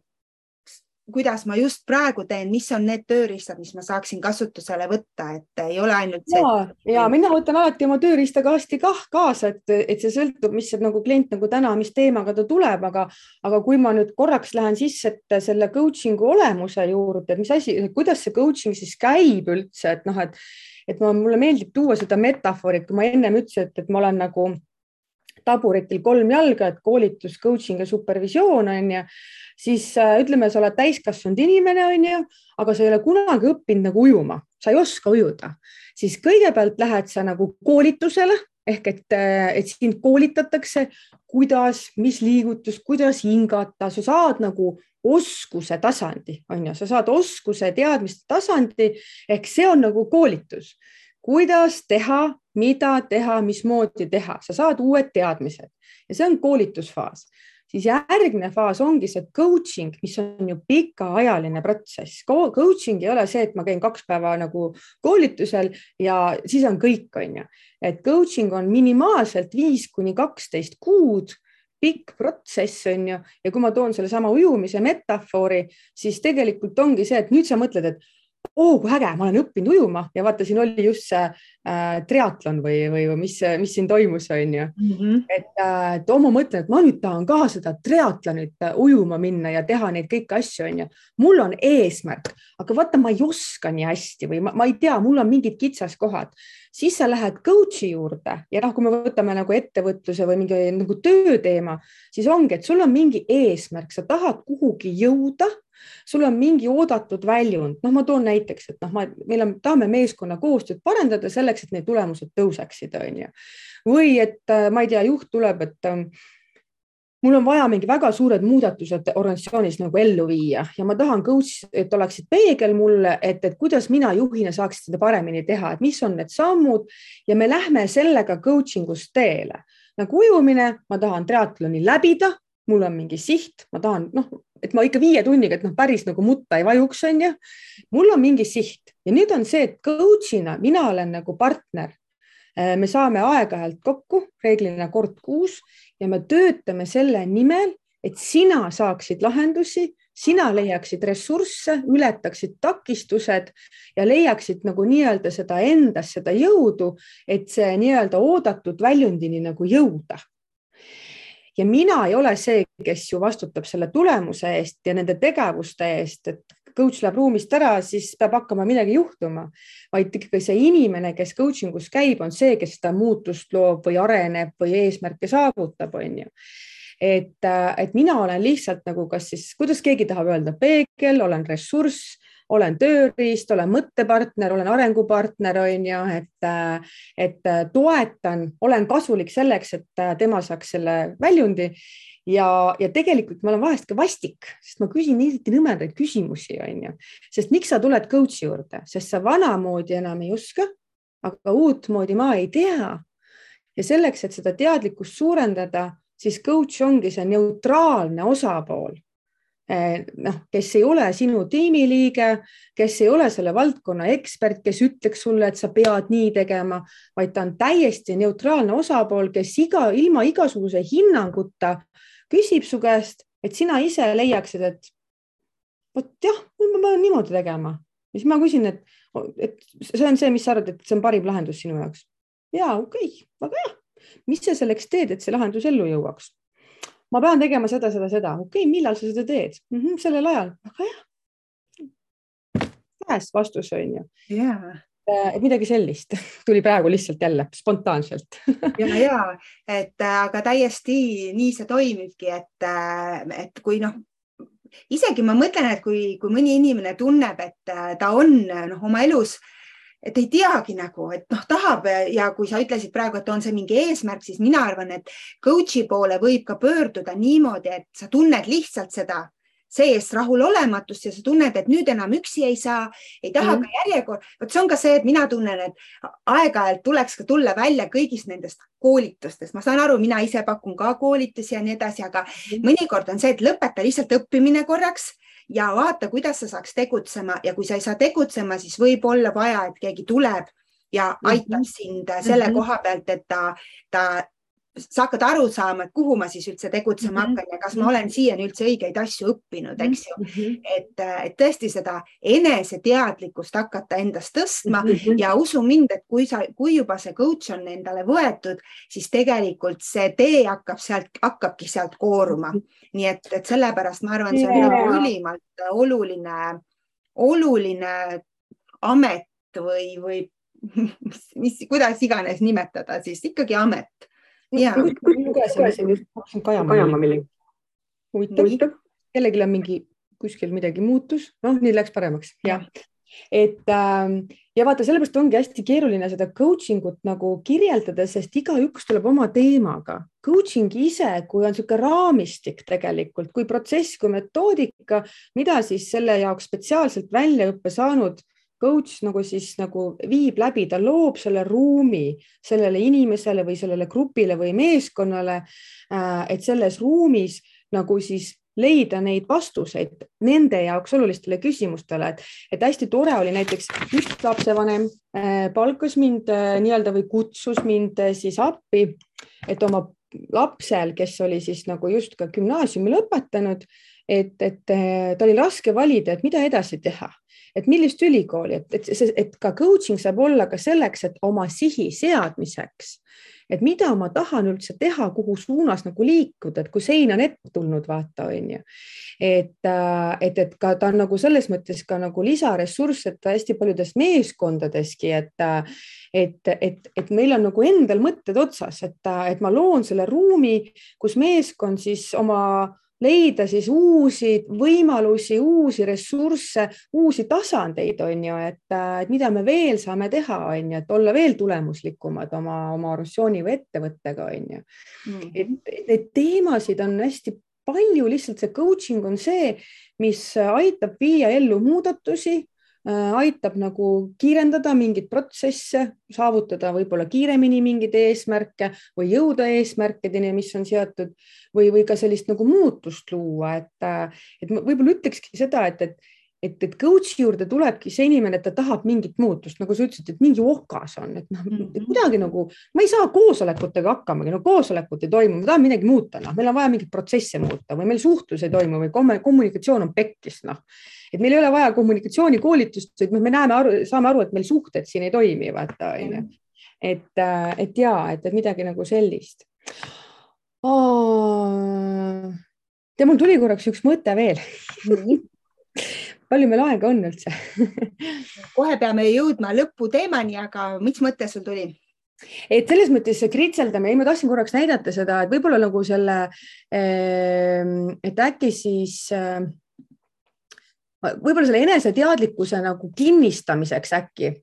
kuidas ma just praegu teen, mis on need tööriistad, mis ma saaksin kasutusele võtta, et ei ole ainult see. ja, ja mina võtan alati oma tööriistakasti kah kaasa, et, et see sõltub, mis see, nagu klient nagu täna, mis teemaga ta tuleb, aga, aga kui ma nüüd korraks lähen sisse, et selle coaching'u olemuse juurde, et mis asi, kuidas see coaching siis käib üldse, et noh, et, et ma, mulle meeldib tuua seda metafori, et kui ma ennem ütlesin, et, et ma olen nagu taburitil kolm jalga, et koolitus, coaching ja supervisioon on ju siis äh, ütleme, sa oled täiskasvanud inimene, on ju, aga sa ei ole kunagi õppinud nagu ujuma, sa ei oska ujuda, siis kõigepealt lähed sa nagu koolitusele ehk et, äh, et sind koolitatakse, kuidas, mis liigutus, kuidas hingata, sa saad nagu oskuse tasandi, on ju, sa saad oskuse teadmiste tasandi ehk see on nagu koolitus, kuidas teha, mida teha, mismoodi teha, sa saad uued teadmised. Ja see on koolitusfaas. Siis järgmine faas ongi see coaching, mis on ju pikaajaline protsess. Coaching ei ole see, et ma käin kaks päeva nagu koolitusel ja siis on kõik, on ju, et coaching on minimaalselt viis kuni kaksteist kuud pikk protsess on ju, ja kui ma toon sellesama ujumise metafoori, siis tegelikult ongi see, et nüüd sa mõtled, et oo, kui äge, ma olen õppinud ujuma ja vaata, siin oli just see äh, triatlon või, või, või mis, mis siin toimus, on ju mm. -hmm. et, äh, et oo, ma mõtlen, et ma nüüd tahan ka seda triatlonit äh, ujuma minna ja teha neid kõiki asju, on ju. mul on eesmärk, aga vaata, ma ei oska nii hästi või ma, ma ei tea, mul on mingid kitsaskohad, siis sa lähed coach'i juurde ja noh, kui me võtame nagu ettevõtluse või mingi nagu tööteema, siis ongi, et sul on mingi eesmärk, sa tahad kuhugi jõuda sul on mingi oodatud väljund, noh, ma toon näiteks, et noh, ma, meil on, tahame meeskonna koostööd parandada selleks, et need tulemused tõuseksid, on ju. või et äh, ma ei tea, juht tuleb, et ähm, mul on vaja mingi väga suured muudatused organisatsioonis nagu ellu viia ja ma tahan coach, et oleksid peegel mulle, et, et kuidas mina juhina saaks seda paremini teha, et mis on need sammud ja me lähme sellega coaching us teele nagu ujumine, ma tahan triatloni läbida, mul on mingi siht, ma tahan, noh, et ma ikka viie tunniga, et noh, päris nagu mutta ei vajuks, on ju. mul on mingi siht ja nüüd on see, et coach'ina mina olen nagu partner. Äh, me saame aeg-ajalt kokku, reeglina kord kuus ja me töötame selle nimel, et sina saaksid lahendusi, sina leiaksid ressursse, ületaksid takistused ja leiaksid nagu nii-öelda seda endas, seda jõudu, et see nii-öelda oodatud väljundini nagu jõuda ja mina ei ole see, kes ju vastutab selle tulemuse eest ja nende tegevuste eest, et coach läheb ruumist ära, siis peab hakkama midagi juhtuma, vaid ikkagi see inimene, kes coaching us käib, on see, kes seda muutust loob või areneb või eesmärke saavutab, on ju. Et, et mina olen lihtsalt nagu, kas siis, kuidas keegi tahab öelda, peegel, olen ressurss olen tööriist, olen mõttepartner, olen arengupartner, on ju, et, et toetan, olen kasulik selleks, et tema saaks selle väljundi. Ja, ja tegelikult ma olen vahest ka vastik, sest ma küsin eriti nõmedaid küsimusi, on ju, sest miks sa tuled coach'i juurde, sest sa vanamoodi enam ei oska, aga uutmoodi ma ei tea. ja selleks, et seda teadlikkust suurendada, siis coach ongi see neutraalne osapool noh, kes ei ole sinu tiimiliige, kes ei ole selle valdkonna ekspert, kes ütleks sulle, et sa pead nii tegema, vaid ta on täiesti neutraalne osapool, kes iga, ilma igasuguse hinnanguta küsib su käest, et sina ise leiaksid, et vot jah, ma pean niimoodi tegema siis ma küsin, et, et see on see, mis sa arvad, et see on parim lahendus sinu jaoks? ja okei okay,, väga hea. mis sa selleks teed, et see lahendus ellu jõuaks? Ma pean tegema seda, seda, seda, okei okay,, millal sa seda teed? Mm? -hmm, sellel ajal, väga hea. käes vastus on ju. Yeah et midagi sellist. Tuli praegu lihtsalt jälle spontaanselt. Ja, ja et aga täiesti nii see toimibki, et, et kui noh, isegi ma mõtlen, et kui, kui mõni inimene tunneb, et ta on noh, oma elus et ei teagi nagu, et noh, tahab ja kui sa ütlesid praegu, et on see mingi eesmärk, siis mina arvan, et coach'i poole võib ka pöörduda niimoodi, et sa tunned lihtsalt seda sees rahulolematust ja sa tunned, et nüüd enam üksi ei saa, ei taha mm. ka järjekord, vot see on ka see, et mina tunnen, et aeg-ajalt tuleks ka tulla välja kõigist nendest koolitustest, ma saan aru, mina ise pakun ka koolitusi ja nii edasi, aga mm. mõnikord on see, et lõpeta lihtsalt õppimine korraks ja vaata, kuidas sa saaks tegutsema ja kui sa ei saa tegutsema, siis võib olla vaja, et keegi tuleb ja aitab mm -hmm. sind selle mm -hmm. koha pealt, et ta, ta sa hakkad aru saama, et kuhu ma siis üldse tegutsema mm -hmm. hakkan ja kas ma olen siiani üldse õigeid asju õppinud, eks ju mm. -hmm. et, et tõesti seda eneseteadlikkust hakata endast tõstma mm -hmm. ja usu mind, et kui sa, kui juba see coach on endale võetud, siis tegelikult see tee hakkab sealt, hakkabki sealt kooruma. nii et, et sellepärast ma arvan, see on yeah. nagu ülimalt oluline, oluline amet või, või mis, mis, kuidas iganes nimetada, siis ikkagi amet lugesin just, hakkasin kajama millegi. huvitav, kellelgi on mingi, kuskil midagi muutus, noh, nii läks paremaks, jah. Et äh, ja vaata, sellepärast ongi hästi keeruline seda coaching ut nagu kirjeldada, sest igaüks tuleb oma teemaga. Coaching ise, kui on niisugune raamistik tegelikult, kui protsess, kui metoodika, mida siis selle jaoks spetsiaalselt väljaõppe saanud coach nagu siis nagu viib läbi, ta loob selle ruumi sellele inimesele või sellele grupile või meeskonnale, äh, et selles ruumis nagu siis leida neid vastuseid nende jaoks olulistele küsimustele, et, et hästi tore oli näiteks üks lapsevanem äh, palkas mind äh, nii-öelda või kutsus mind siis appi, et oma lapsel, kes oli siis nagu just ka gümnaasiumi lõpetanud, et, et tal oli raske valida, et mida edasi teha et millist ülikooli, et, et et ka coaching saab olla ka selleks, et oma sihi seadmiseks, et mida ma tahan üldse teha, kuhu suunas nagu liikuda, et kui sein on ette tulnud, vaata, on ju. et, äh, et, et ka ta on nagu selles mõttes ka nagu lisaressurss, et hästi paljudes meeskondadeski, et, äh, et, et, et meil on nagu endal mõtted otsas, et, äh, et ma loon selle ruumi, kus meeskond siis oma leida siis uusi võimalusi, uusi ressursse, uusi tasandeid, on ju, et, et mida me veel saame teha, on ju, et olla veel tulemuslikumad oma, oma organisatsiooni või ettevõttega, on ju mm. et neid teemasid on hästi palju, lihtsalt see coaching on see, mis aitab viia ellu muudatusi aitab nagu kiirendada mingeid protsesse, saavutada võib-olla kiiremini mingeid eesmärke või jõuda eesmärkideni, mis on seatud või, või ka sellist nagu muutust luua, et, äh, et ma võib-olla ütlekski seda, et, et et, et coach'i juurde tulebki see inimene, et ta tahab mingit muutust, nagu sa ütlesid, et mingi okas on, et noh mm -hmm., kuidagi nagu ma ei saa koosolekutega hakkamagi, no koosolekut ei toimu, ma tahan midagi muuta, noh, meil on vaja mingeid protsesse muuta või meil suhtlus ei toimu või kommunikatsioon on pekkis, noh et meil ei ole vaja kommunikatsioonikoolitust, vaid me näeme aru, saame aru, et meil suhted siin ei toimi, vaata onju. et, äh, et ja, et, et midagi nagu sellist. tead, mul tuli korraks üks mõte veel palju meil aega on üldse kohe peame jõudma lõputeemani, aga mis mõte sul tuli? et selles mõttes see kritseldamine, ei, ma tahtsin korraks näidata seda, et võib-olla nagu selle, ehm, et äkki siis äh, võib-olla selle eneseteadlikkuse nagu kinnistamiseks äkki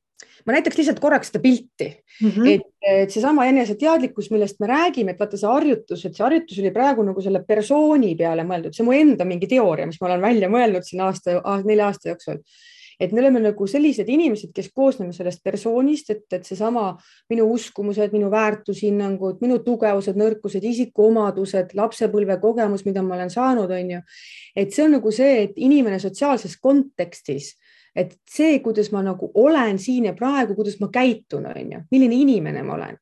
ma näitaks lihtsalt korraks seda pilti mm, -hmm. et, et seesama eneseteadlikkus, millest me räägime, et vaata see harjutus, et see harjutus oli praegu nagu selle persooni peale mõeldud, see mu enda mingi teooria, mis ma olen välja mõelnud siin aasta, nelja aasta jooksul et me oleme nagu sellised inimesed, kes koosneme sellest persoonist, et, et seesama minu uskumused, minu väärtushinnangud, minu tugevused, nõrkused, isikuomadused, lapsepõlve kogemus, mida ma olen saanud, on ju. et see on nagu see, et inimene sotsiaalses kontekstis et see, kuidas ma nagu olen siin ja praegu, kuidas ma käitun, on ju, milline inimene ma olen.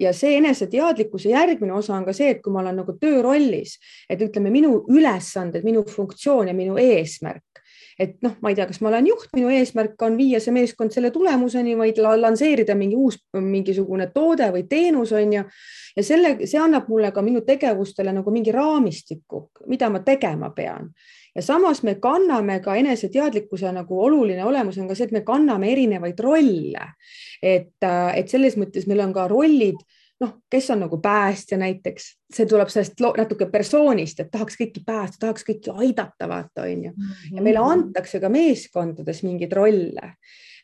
Ja, see eneseteadlikkuse järgmine osa on ka see, et kui ma olen nagu töörollis, et ütleme, minu ülesanded, minu funktsioon ja minu eesmärk. Et noh, ma ei tea, kas ma olen juht, minu eesmärk on viia see meeskond selle tulemuseni, vaid lansseerida mingi uus, mingisugune toode või teenus on ju. ja selle, see annab mulle ka minu tegevustele nagu mingi raamistiku, mida ma tegema pean ja samas me kanname ka eneseteadlikkuse nagu oluline olemus on ka see, et me kanname erinevaid rolle. et, äh, et selles mõttes meil on ka rollid, noh, kes on nagu päästja näiteks, see tuleb sellest natuke persoonist, et tahaks kõiki päästa, tahaks kõiki aidata, vaata onju. ja meile mhm. antakse ka meeskondades mingeid rolle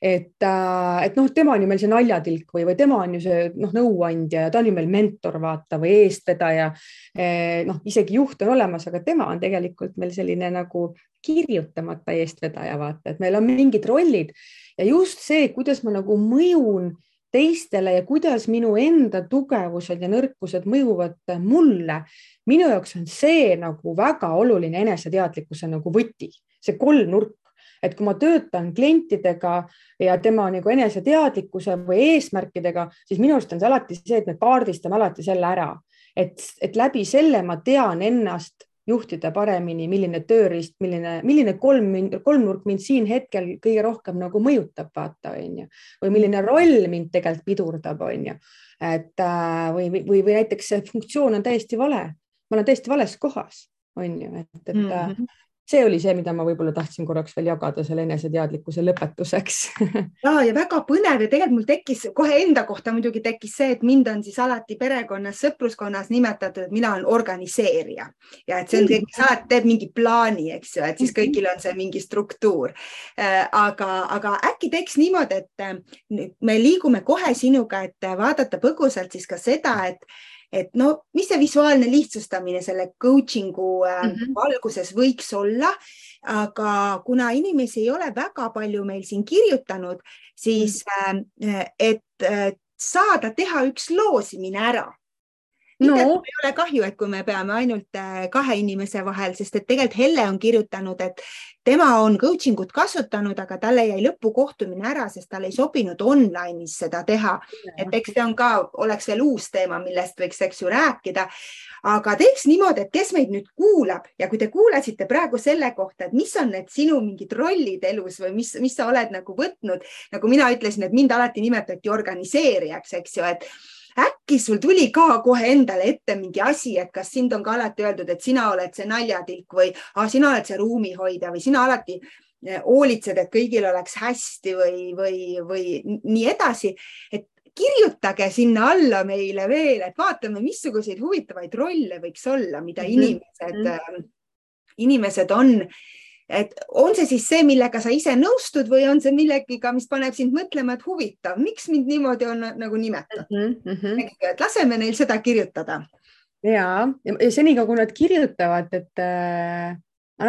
et, äh, et noh, tema on ju meil see naljatilk või, või tema on ju see noh, nõuandja ja ta on ju meil mentor, vaata või eestvedaja. Eh, noh, isegi juht on olemas, aga tema on tegelikult meil selline nagu kirjutamata eestvedaja, vaata, et meil on mingid rollid ja just see, kuidas ma nagu mõjun teistele ja kuidas minu enda tugevused ja nõrkused mõjuvad mulle. minu jaoks on see nagu väga oluline eneseteadlikkuse nagu võti, see kolmnurk et kui ma töötan klientidega ja tema nagu eneseteadlikkuse või eesmärkidega, siis minu arust on see alati see, et me kaardistame alati selle ära, et, et läbi selle ma tean ennast juhtida paremini, milline tööriist, milline, milline kolm, kolmnurk mind siin hetkel kõige rohkem nagu mõjutab, vaata, onju, või milline roll mind tegelikult pidurdab, onju, et äh, või, või, või näiteks see funktsioon on täiesti vale, ma olen täiesti vales kohas, onju, et, et mm -hmm see oli see, mida ma võib-olla tahtsin korraks veel jagada selle eneseteadlikkuse lõpetuseks. Ja, ja väga põnev ja tegelikult mul tekkis kohe enda kohta muidugi tekkis see, et mind on siis alati perekonnas, sõpruskonnas nimetatud, et mina olen organiseerija. Ja et see on kõik, kes alati teeb mingi plaani, eks ju, et siis kõigil on see mingi struktuur. Äh, aga, aga äkki teeks niimoodi, et me liigume kohe sinuga, et vaadata põgusalt siis ka seda, et et no mis see visuaalne lihtsustamine selle coaching'u mm -hmm. valguses võiks olla, aga kuna inimesi ei ole väga palju meil siin kirjutanud, siis mm -hmm. et saada teha üks loosimine ära no.. ei ole kahju, et kui me peame ainult kahe inimese vahel, sest et tegelikult Helle on kirjutanud, et tema on coaching ut kasutanud, aga talle jäi lõpukohtumine ära, sest tal ei sobinud online'is seda teha. et eks see on ka, oleks veel uus teema, millest võiks, eks ju, rääkida. aga teeks niimoodi, et kes meid nüüd kuulab ja kui te kuulasite praegu selle kohta, et mis on need sinu mingid rollid elus või mis, mis sa oled nagu võtnud, nagu mina ütlesin, et mind alati nimetati organiseerijaks, eks ju, et äkki sul tuli ka kohe endale ette mingi asi, et kas sind on ka alati öeldud, et sina oled see naljatilk või ah, sina oled see ruumihoidja või sina alati eh, hoolitsed, et kõigil oleks hästi või, või, või nii edasi, et kirjutage sinna alla meile veel, et vaatame, missuguseid huvitavaid rolle võiks olla, mida mhm. inimesed mm, -hmm. inimesed on et on see siis see, millega sa ise nõustud või on see millegiga, mis paneb sind mõtlema, et huvitav, miks mind niimoodi on nagu nimetatud mm. -hmm. et laseme neil seda kirjutada. ja, ja senikaua, kui nad kirjutavad, et äh,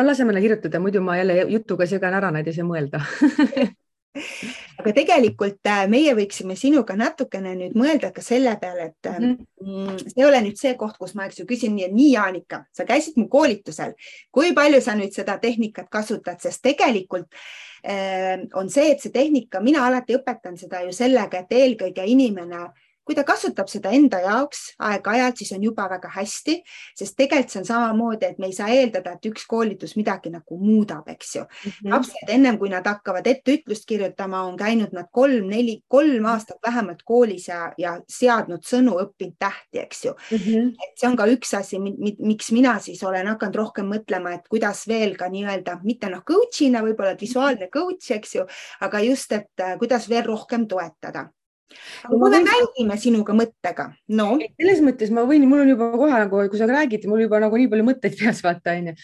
laseme neil kirjutada, muidu ma jälle jutuga segan ära, nad ei saa mõelda aga tegelikult äh, meie võiksime sinuga natukene nüüd mõelda ka selle peale, et mm -hmm. see ei ole nüüd see koht, kus ma, eks ju, küsin nii, nii Jaanika, sa käisid mu koolitusel, kui palju sa nüüd seda tehnikat kasutad, sest tegelikult äh, on see, et see tehnika, mina alati õpetan seda ju sellega, et eelkõige inimene äh, kui ta kasutab seda enda jaoks aeg-ajalt, siis on juba väga hästi, sest tegelikult see on samamoodi, et me ei saa eeldada, et üks koolitus midagi nagu muudab, eks ju mm. -hmm. lapsed ennem kui nad hakkavad etteütlust kirjutama, on käinud nad kolm-neli, kolm aastat vähemalt koolis ja, ja seadnud sõnu, õppinud tähti, eks ju mm. -hmm. et see on ka üks asi, miks mina siis olen hakanud rohkem mõtlema, et kuidas veel ka nii-öelda mitte noh, coach'ina võib-olla visuaalne coach, eks ju, aga just, et kuidas veel rohkem toetada aga kui me mängime sinuga mõttega, no. selles mõttes ma võin, mul on juba kohe nagu, kui sa räägid, mul juba nagu nii palju mõtteid peas vaata onju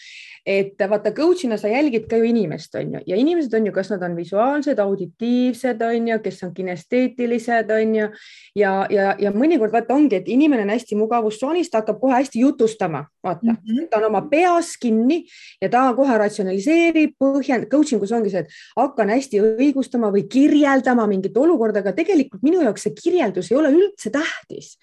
et vaata coach'ina sa jälgid ka ju inimest, on ju, ja inimesed on ju, kas nad on visuaalsed, auditiivsed, on ju, kes on kinesteetilised, on ju, ja, ja, ja mõnikord vaata ongi, et inimene on hästi mugavustsoonis, ta hakkab kohe hästi jutustama, vaata mm, -hmm. ta on oma peas kinni ja ta kohe ratsionaliseerib, põhjend-, coaching us ongi see, et hakkan hästi õigustama või kirjeldama mingit olukorda, aga tegelikult mina minu jaoks see kirjeldus ei ole üldse tähtis.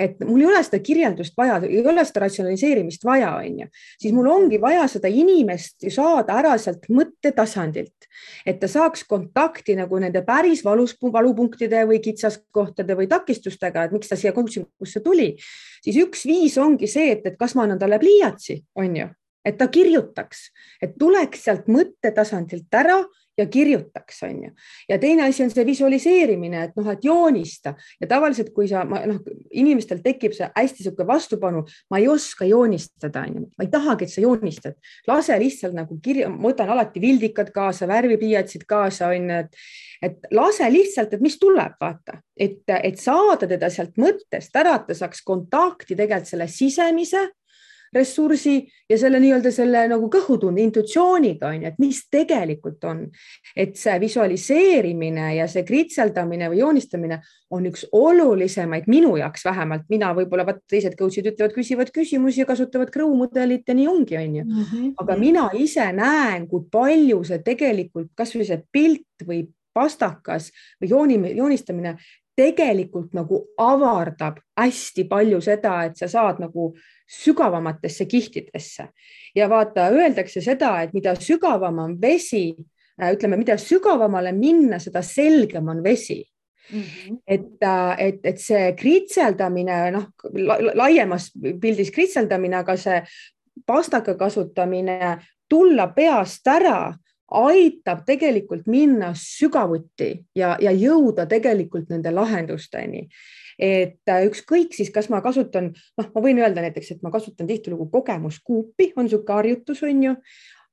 Et mul ei ole seda kirjeldust vaja, ei ole seda ratsionaliseerimist vaja, on ju, siis mul ongi vaja seda inimest saada ära sealt mõttetasandilt, et ta saaks kontakti nagu nende päris valus, valupunktide või kitsaskohtade või takistustega, et miks ta siia coaching usse tuli, siis üks viis ongi see, et, et kas ma annan talle pliiatsi, on ju. Et ta kirjutaks, et tuleks sealt mõttetasandilt ära ja kirjutaks, on ju. ja teine asi on see visualiseerimine, et noh, et joonista. Ja tavaliselt, kui sa noh, inimestel tekib see hästi niisugune vastupanu, ma ei oska joonistada, on ju, ma ei tahagi, et sa joonistad, lase lihtsalt nagu kirja, ma võtan alati vildikad kaasa, värvipliiatsid kaasa, on ju, et et lase lihtsalt, et mis tuleb, vaata, et, et saada teda sealt mõttest ära, et ta saaks kontakti tegelikult selle sisemise ressursi ja selle nii-öelda selle nagu kõhutunde, intuitsiooniga on ju, et mis tegelikult on. et see visualiseerimine ja see kritseldamine või joonistamine on üks olulisemaid minu jaoks vähemalt, mina võib-olla vaat teised coach'id ütlevad, küsivad küsimusi ja kasutavad Crow mudelit ja nii ongi, on ju. Mhm. aga mina ise näen, kui palju see tegelikult kasvõi see pilt või pastakas või jooni, joonistamine tegelikult nagu avardab hästi palju seda, et sa saad nagu sügavamatesse kihtidesse ja vaata, öeldakse seda, et mida sügavam on vesi, äh, ütleme, mida sügavamale minna, seda selgem on vesi Mm -hmm. et, äh, et, et see kritseldamine, noh la, laiemas pildis kritseldamine, aga see pastaka kasutamine, tulla peast ära, aitab tegelikult minna sügavuti ja, ja jõuda tegelikult nende lahendusteni. Et äh, ükskõik siis, kas ma kasutan, noh, ma võin öelda näiteks, et ma kasutan tihtilugu kogemuskuupi, on niisugune harjutus, on ju,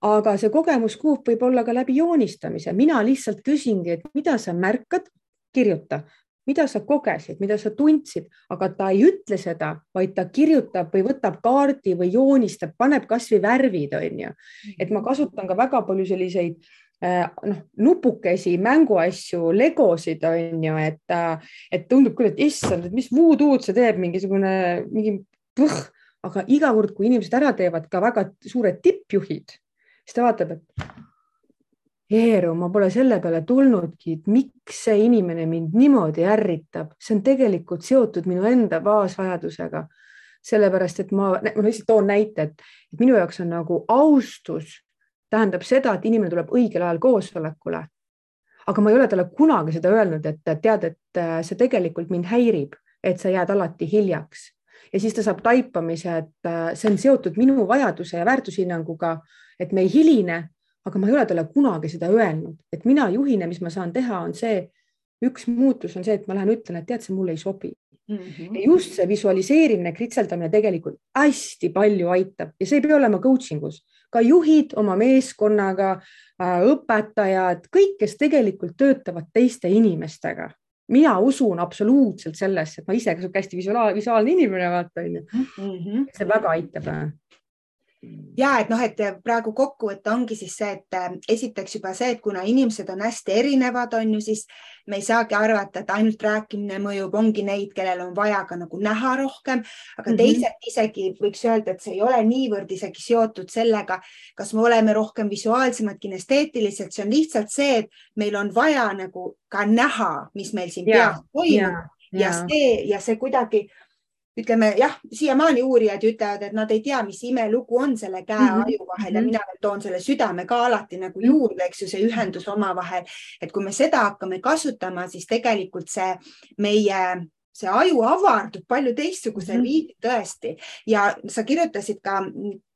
aga see kogemuskuup võib olla ka läbi joonistamise, mina lihtsalt küsingi, et mida sa märkad, kirjuta, mida sa kogesid, mida sa tundsid, aga ta ei ütle seda, vaid ta kirjutab või võtab kaardi või joonistab, paneb kasvõi värvid, on ju. et ma kasutan ka väga palju selliseid Äh, noh, nupukesi, mänguasju, legosid on ju, et, äh, et tundub küll, et issand, et mis voodoo'd see teeb, mingisugune, mingi põh, aga iga kord, kui inimesed ära teevad, ka väga suured tippjuhid, siis ta vaatab, et Eeru, ma pole selle peale tulnudki, et miks see inimene mind niimoodi ärritab, see on tegelikult seotud minu enda baasvajadusega. sellepärast, et ma, ma lihtsalt toon näite, et minu jaoks on nagu austus tähendab seda, et inimene tuleb õigel ajal koosolekule. aga ma ei ole talle kunagi seda öelnud, et tead, et äh, see tegelikult mind häirib, et sa jääd alati hiljaks ja siis ta saab taipamise, et äh, see on seotud minu vajaduse ja väärtushinnanguga, et me ei hiline, aga ma ei ole talle kunagi seda öelnud, et mina juhina, mis ma saan teha, on see, üks muutus on see, et ma lähen ütlen, et tead, see mulle ei sobi mm. -hmm. ja just see visualiseerimine, kritseldamine tegelikult hästi palju aitab ja see ei pea olema coaching us, ka juhid oma meeskonnaga, äh, õpetajad, kõik, kes tegelikult töötavad teiste inimestega. mina usun absoluutselt sellesse, et ma ise ka hästi visuaal, visuaalne inimene, vaata onju. Mhm. see väga aitab ja et noh, et praegu kokkuvõte ongi siis see, et äh, esiteks juba see, et kuna inimesed on hästi erinevad, on ju, siis me ei saagi arvata, et ainult rääkimine mõjub, ongi neid, kellel on vaja ka nagu näha rohkem, aga mm -hmm. teised isegi võiks öelda, et see ei ole niivõrd isegi seotud sellega, kas me oleme rohkem visuaalsemad, kinesteetilised, see on lihtsalt see, et meil on vaja nagu ka näha, mis meil siin peas toimub ja, ja. ja see ja see kuidagi ütleme jah, siiamaani uurijad ütlevad, et nad ei tea, mis imelugu on selle käe mm -hmm. aju vahel ja mhm. mina veel toon selle südame ka alati nagu mhm. juurde, eks ju, see ühendus omavahel. et kui me seda hakkame kasutama, siis tegelikult see meie see aju avardub palju teistsugusel mm -hmm. viisil tõesti ja sa kirjutasid ka,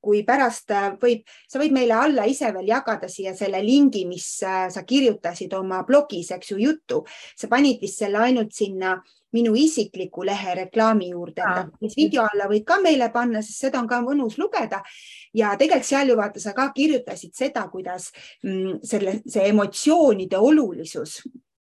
kui pärast võib, sa võid meile alla ise veel jagada siia selle lingi, mis sa kirjutasid oma blogis, eks ju, juttu. sa panid vist selle ainult sinna minu isikliku lehe reklaami juurde, mis video alla võid ka meile panna, sest seda on ka mõnus lugeda. ja tegelikult seal ju vaata, sa ka kirjutasid seda, kuidas mm, selle, see emotsioonide olulisus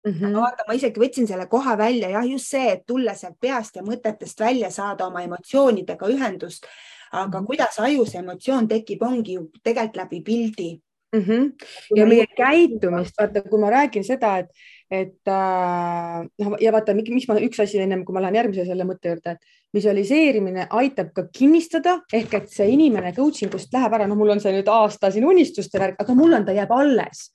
Mm -hmm. vaata, ma isegi võtsin selle koha välja, jah, just see, et tulla sealt peast ja mõtetest välja saada oma emotsioonidega ühendust. aga mm -hmm. kuidas ajus emotsioon tekib, ongi ju tegelikult läbi pildi mm. -hmm. ja meie käitumist, vaata, kui ma räägin seda, et et äh, noh, ja vaata, mis ma, üks asi ennem kui ma lähen järgmise selle mõtte juurde, et visualiseerimine aitab ka kinnistada ehk et see inimene coaching ust läheb ära, no mul on see nüüd aasta siin unistuste värk, aga mul on, ta jääb alles.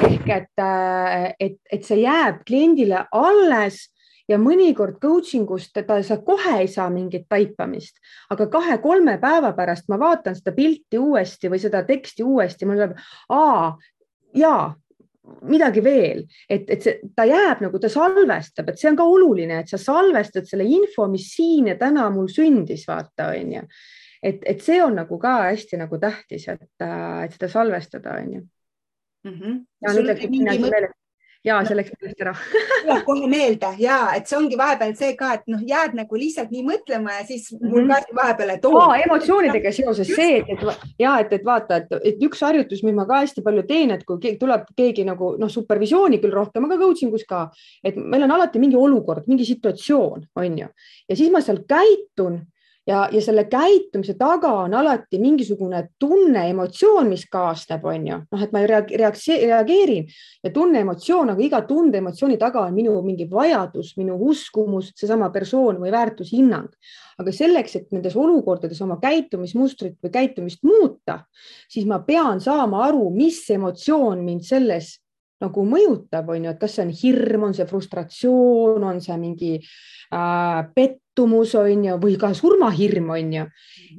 Ehk et, äh, et, et see jääb kliendile alles ja mõnikord coaching ust ta, sa kohe ei saa mingit taipamist, aga kahe-kolme päeva pärast ma vaatan seda pilti uuesti või seda teksti uuesti, mul tuleb, aa, jaa, midagi veel, et, et see, ta jääb nagu, ta salvestab, et see on ka oluline, et sa salvestad selle info, mis siin ja täna mul sündis, vaata, onju. et, et see on nagu ka hästi nagu tähtis, et, et seda salvestada, onju. Mhm. ja nüüd mingi meelest ja see läks meelest ära tuleb kohe meelde ja et see ongi vahepeal see ka, et noh, jääd nagu lihtsalt nii mõtlema ja siis mul -hmm. ka vahepeal, et oo oh,. emotsioonidega seoses see, et, et ja et, et vaata, et, et üks harjutus, mis ma ka hästi palju teen, et kui keegi tuleb keegi nagu noh, supervisiooni küll rohkem, aga coaching us ka, et meil on alati mingi olukord, mingi situatsioon, on ju, ja siis ma seal käitun ja, ja selle käitumise taga on alati mingisugune tunne, emotsioon, mis kaasneb, on ju, noh, et ma reageerin ja tunne, emotsioon, aga iga tunde, emotsiooni taga on minu mingi vajadus, minu uskumus, seesama persoon või väärtushinnang. aga selleks, et nendes olukordades oma käitumismustrit või käitumist muuta, siis ma pean saama aru, mis emotsioon mind selles nagu mõjutab, on ju, et kas see on hirm, on see frustratsioon, on see mingi äh, pet-, pettumus on ju, või ka surmahirm on ju.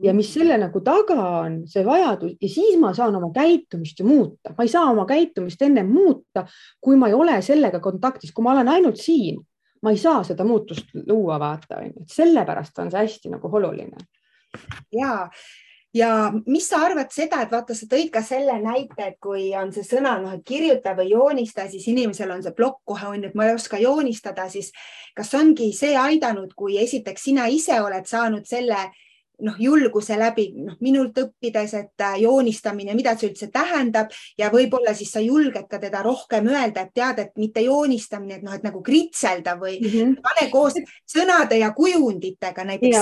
ja mis selle nagu taga on, see vajadus ja siis ma saan oma käitumist ju muuta, ma ei saa oma käitumist ennem muuta, kui ma ei ole sellega kontaktis, kui ma olen ainult siin, ma ei saa seda muutust luua, vaata on ju, et sellepärast on see hästi nagu oluline. ja ja mis sa arvad seda, et vaata, sa tõid ka selle näite, et kui on see sõna, noh, et kirjuta või joonista, siis inimesel on see plokk kohe on ju, et ma ei oska joonistada, siis kas ongi see aidanud, kui esiteks sina ise oled saanud selle noh, julguse läbi noh, minult õppides, et joonistamine, mida see üldse tähendab ja võib-olla siis sa julged ka teda rohkem öelda, et tead, et mitte joonistamine, et noh, et nagu kritselda või mm -hmm. pane koos sõnade ja kujunditega näiteks.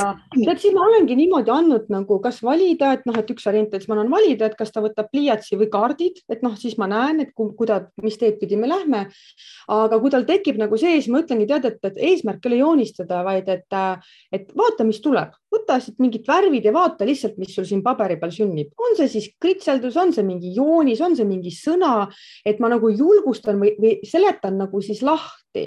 tead, siis ma olengi niimoodi andnud nagu kas valida, et noh, et üks variant, et ma annan valida, et kas ta võtab pliiatsi või kaardid, et noh, siis ma näen, et kuidas, mis teed pidi me lähme. aga kui tal tekib nagu see, siis ma ütlengi, tead, et, et eesmärk ei ole joonistada, vaid et, et vaata, mis tuleb, võta siit mingid värvid ja vaata lihtsalt, mis sul siin paberi peal sünnib, on see siis kritseldus, on see mingi joonis, on see mingi sõna, et ma nagu julgustan või, või seletan nagu siis lahti,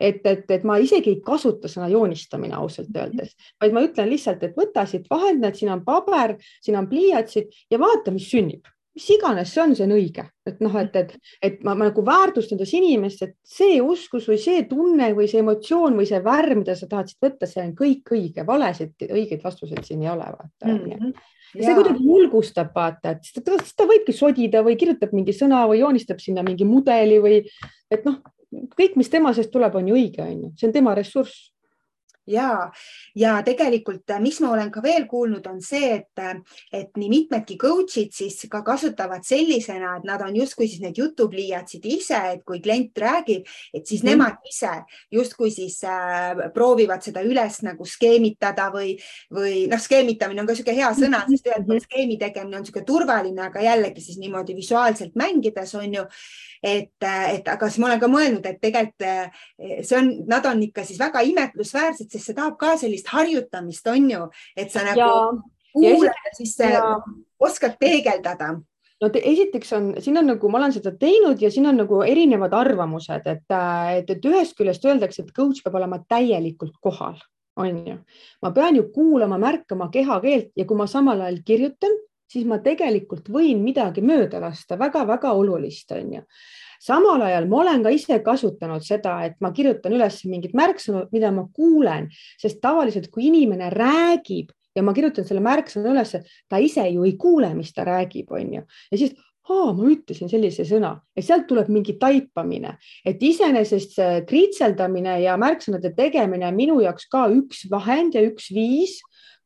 et, et, et ma isegi ei kasuta sõna joonistamine ausalt öeldes, vaid ma ütlen lihtsalt, et võta siit vahend, näed, siin on paber, siin on pliiatsid ja vaata, mis sünnib mis iganes see on, see on õige, et noh, et, et, et ma, ma nagu väärtustan das inimest, et see uskus või see tunne või see emotsioon või see värv, mida sa tahtsid võtta, see on kõik õige, valesid, õigeid vastuseid siin ei ole, vaata mm. -hmm. Ja see kuidagi julgustab, vaata, et siis ta, ta võibki sodida või kirjutab mingi sõna või joonistab sinna mingi mudeli või et noh, kõik, mis tema seest tuleb, on ju õige, on ju, see on tema ressurss ja, ja tegelikult, äh, mis ma olen ka veel kuulnud, on see, et, äh, et nii mitmedki coach'id siis ka kasutavad sellisena, et nad on justkui siis need jutupliiatsid ise, et kui klient räägib, et siis mm nemad ise justkui siis äh, proovivad seda üles nagu skeemitada või, või noh, skeemitamine on ka niisugune hea sõna, sest ühelt poolt mhm. skeemi tegemine on niisugune turvaline, aga jällegi siis niimoodi visuaalselt mängides on ju. Et, et aga siis ma olen ka mõelnud, et tegelikult see on, nad on ikka siis väga imetlusväärsed, sest see tahab ka sellist harjutamist, on ju, et sa nagu ja, kuulad ja siis ja. oskad peegeldada no te, esiteks on, siin on nagu, ma olen seda teinud ja siin on nagu erinevad arvamused, et, et, et ühest küljest öeldakse, et coach peab olema täielikult kohal, on ju. ma pean ju kuulama, märkama kehakeelt ja kui ma samal ajal kirjutan, siis ma tegelikult võin midagi mööda lasta väga,, väga-väga olulist, on ju. Samal ajal ma olen ka ise kasutanud seda, et ma kirjutan üles mingid märksõnad, mida ma kuulen, sest tavaliselt, kui inimene räägib ja ma kirjutan selle märksõna üles, ta ise ju ei kuule, mis ta räägib, on ju, ja siis aa, ma ütlesin sellise sõna. Ja sealt tuleb mingi taipamine, et iseenesest see kritseldamine ja märksõnade tegemine on minu jaoks ka üks vahend ja üks viis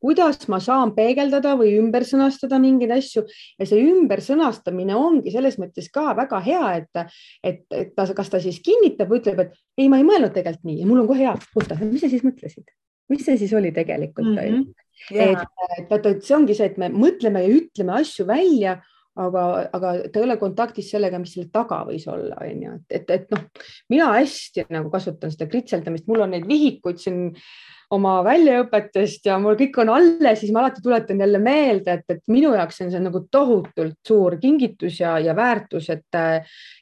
kuidas ma saan peegeldada või ümber sõnastada mingeid asju ja see ümbersõnastamine ongi selles mõttes ka väga hea, et, et, et ta, kas ta siis kinnitab ütleb, et ei, ma ei mõelnud tegelikult nii ja mul on kohe hea, oota, mis sa siis mõtlesid, mis see siis oli tegelikult mm? -hmm. Yeah. et, et vaata, et see ongi see, et me mõtleme ja ütleme asju välja aga, aga ta ei ole kontaktis sellega, mis selle taga võis olla, on ju, et, et, et noh, mina hästi nagu kasutan seda kritseldamist, mul on neid vihikuid siin oma väljaõpetest ja mul kõik on alles, siis ma alati tuletan jälle meelde, et, et minu jaoks on see nagu tohutult suur kingitus ja, ja väärtus, et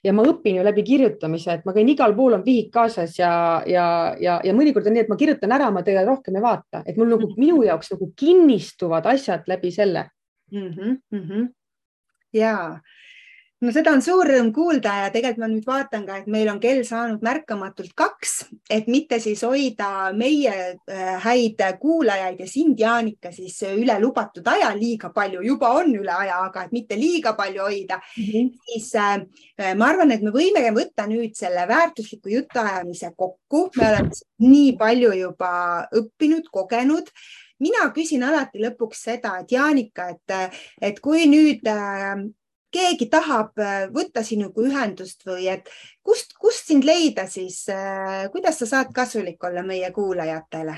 ja ma õpin ju läbi kirjutamise, et ma käin igal pool on vihik kaasas ja, ja, ja, ja mõnikord on nii, et ma kirjutan ära, ma tegelikult rohkem ei vaata, et mul nagu minu jaoks nagu kinnistuvad asjad läbi selle. Mm. -hmm, mm -hmm ja no seda on suur rõõm kuulda ja tegelikult ma nüüd vaatan ka, et meil on kell saanud märkamatult kaks, et mitte siis hoida meie äh, häid kuulajaid ja sind, Jaanika, siis üle lubatud aja, liiga palju juba on üle aja, aga et mitte liiga palju hoida. Mm, -hmm. siis äh, ma arvan, et me võime võtta nüüd selle väärtusliku jutuajamise kokku, me oleme nii palju juba õppinud, kogenud mina küsin alati lõpuks seda, et Jaanika, et, et kui nüüd äh, keegi tahab äh, võtta sinuga ühendust või et kust, kust sind leida, siis äh, kuidas sa saad kasulik olla meie kuulajatele?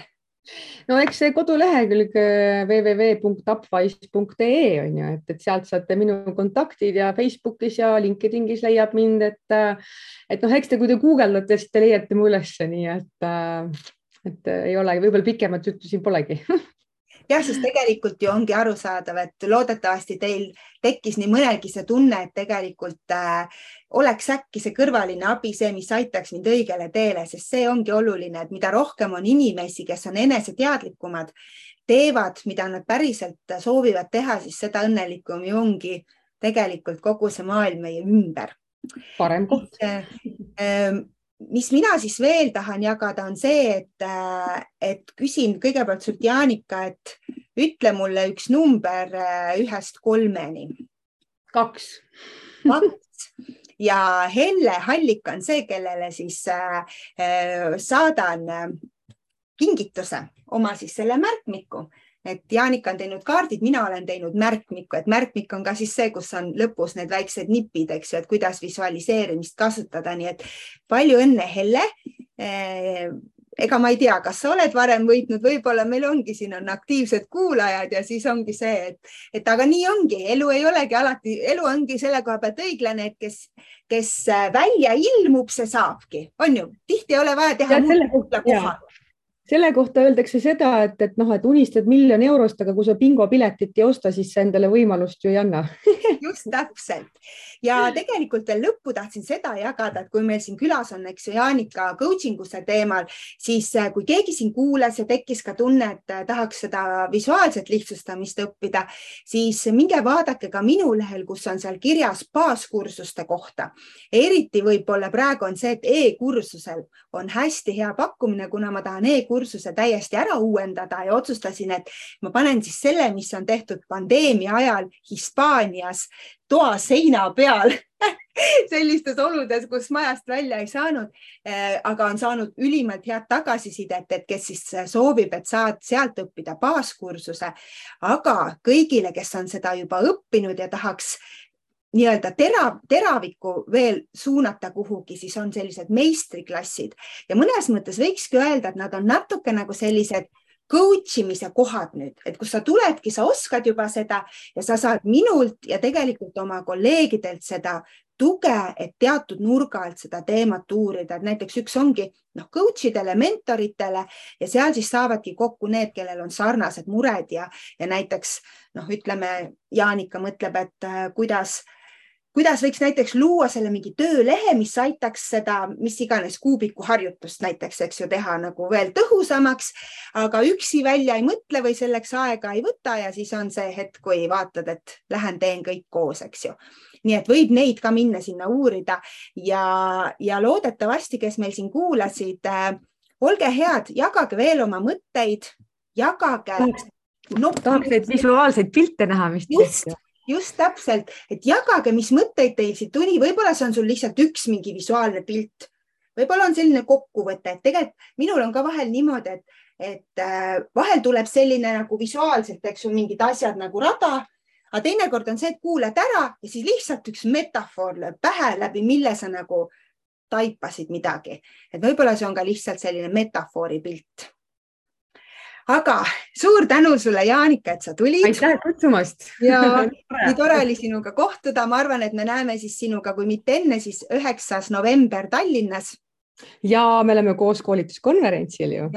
no eks see kodulehekülg äh, www.upwise.ee on ju, et, et sealt saate minu kontaktid ja Facebookis ja LinkedInis leiab mind, et et noh, eks te, kui te guugeldate, siis te leiate mu ülesse, nii et et ei ole, võib-olla pikemat juttu siin polegi jah, sest tegelikult ju ongi arusaadav, et loodetavasti teil tekkis nii mõnelgi see tunne, et tegelikult äh, oleks äkki see kõrvaline abi see, mis aitaks mind õigele teele, sest see ongi oluline, et mida rohkem on inimesi, kes on eneseteadlikumad, teevad, mida nad päriselt soovivad teha, siis seda õnnelikum ju ongi tegelikult kogu see maailm meie ümber. parem koht äh, mis mina siis veel tahan jagada, on see, et, äh, et küsin kõigepealt sult, Jaanika, et ütle mulle üks number äh, ühest kolmeni. kaks. kaks ja Helle Hallik on see, kellele siis äh, saadan kingituse, oma siis selle märkmiku et Jaanika on teinud kaardid, mina olen teinud märkmikku, et märkmik on ka siis see, kus on lõpus need väiksed nipid, eks ju, et kuidas visualiseerimist kasutada, nii et palju õnne, Helle. Eh, ega ma ei tea, kas sa oled varem võitnud, võib-olla meil ongi, siin on aktiivsed kuulajad ja siis ongi see, et, et aga nii ongi, elu ei olegi alati, elu ongi selle koha pealt õiglane, et kes, kes välja ilmub, see saabki, on ju, tihti ei ole vaja teha muud kohal selle kohta öeldakse seda, et, et noh, et unistad miljon eurost, aga kui sa bingopiletit ei osta, siis sa endale võimalust ju ei anna just täpselt ja tegelikult veel lõppu tahtsin seda jagada, et kui meil siin külas on, eks ju, Jaanika coaching use teemal, siis äh, kui keegi siin kuulas ja tekkis ka tunne, et äh, tahaks seda visuaalset lihtsustamist õppida, siis minge vaadake ka minu lehel, kus on seal kirjas baaskursuste kohta. eriti võib-olla praegu on see, et e-kursusel on hästi hea pakkumine, kuna ma tahan e-kursust kursuse täiesti ära uuendada ja otsustasin, et ma panen siis selle, mis on tehtud pandeemia ajal Hispaanias toa seina peal sellistes oludes, kus majast välja ei saanud, eh, aga on saanud ülimalt head tagasisidet, et kes siis soovib, et saad sealt õppida baaskursuse, aga kõigile, kes on seda juba õppinud ja tahaks nii-öelda terav, teravikku veel suunata kuhugi, siis on sellised meistriklassid. Ja mõnes mõttes võikski öelda, et nad on natuke nagu sellised coach imise kohad nüüd, et kus sa tuledki, sa oskad juba seda ja sa saad minult ja tegelikult oma kolleegidelt seda tuge, et teatud nurga alt seda teemat uurida, et näiteks üks ongi noh, coach idele, mentoritele ja seal siis saavadki kokku need, kellel on sarnased mured ja, ja näiteks noh, ütleme, Jaanika mõtleb, et äh, kuidas äh, kuidas võiks näiteks luua selle mingi töölehe, mis aitaks seda, mis iganes kuubiku harjutust näiteks, eks ju, teha nagu veel tõhusamaks, aga üksi välja ei mõtle või selleks aega ei võta ja siis on see hetk, kui vaatad, et lähen teen kõik koos, eks ju. nii et võib neid ka minna sinna uurida ja, ja loodetavasti, kes meil siin kuulasid äh,, olge head, jagage veel oma mõtteid, jagage no,. tahaks neid visuaalseid pilte näha, mis just, just täpselt, et jagage, mis mõtteid teil siit tuli, võib-olla see on sul lihtsalt üks mingi visuaalne pilt, võib-olla on selline kokkuvõte, et tegelikult minul on ka vahel niimoodi, et, et äh, vahel tuleb selline nagu visuaalselt, eks ju, mingid asjad nagu rada, aga teinekord on see, et kuulad ära ja siis lihtsalt üks metafoor lööb pähe, läbi mille sa nagu taipasid midagi, et võib-olla see on ka lihtsalt selline metafoori pilt aga suur tänu sulle, Jaanika, et sa tulid. aitäh kutsumast. ja nii tore oli sinuga kohtuda, ma arvan, et me näeme siis sinuga, kui mitte enne, siis üheksas november Tallinnas ja me oleme koos koolituskonverentsil ju.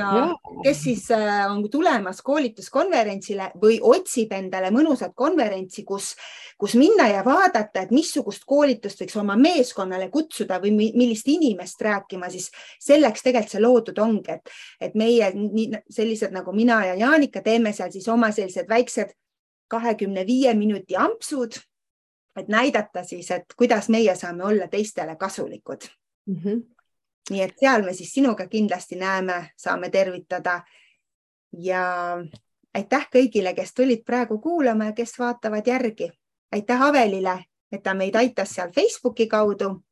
kes siis äh, on tulemas koolituskonverentsile või otsib endale mõnusat konverentsi, kus, kus minna ja vaadata, et missugust koolitust võiks oma meeskonnale kutsuda või millist inimest rääkima, siis selleks tegelikult see loodud ongi, et, et meie sellised nagu mina ja Jaanika teeme seal siis oma sellised väiksed kahekümne viie minuti ampsud, et näidata siis, et kuidas meie saame olla teistele kasulikud mm. -hmm nii et seal me siis sinuga kindlasti näeme, saame tervitada. ja aitäh kõigile, kes tulid praegu kuulama ja kes vaatavad järgi. aitäh Avelile, et ta meid aitas seal Facebooki kaudu.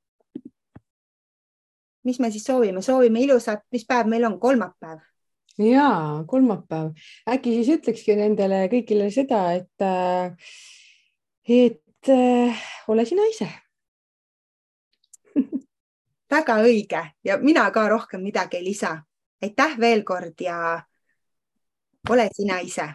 mis me siis soovime, soovime ilusat, mis päev meil on, kolmapäev? ja kolmapäev, äkki siis ütlekski nendele kõigile seda, et, et ole sina ise väga õige ja mina ka rohkem midagi ei lisa. aitäh veel kord ja ole sina ise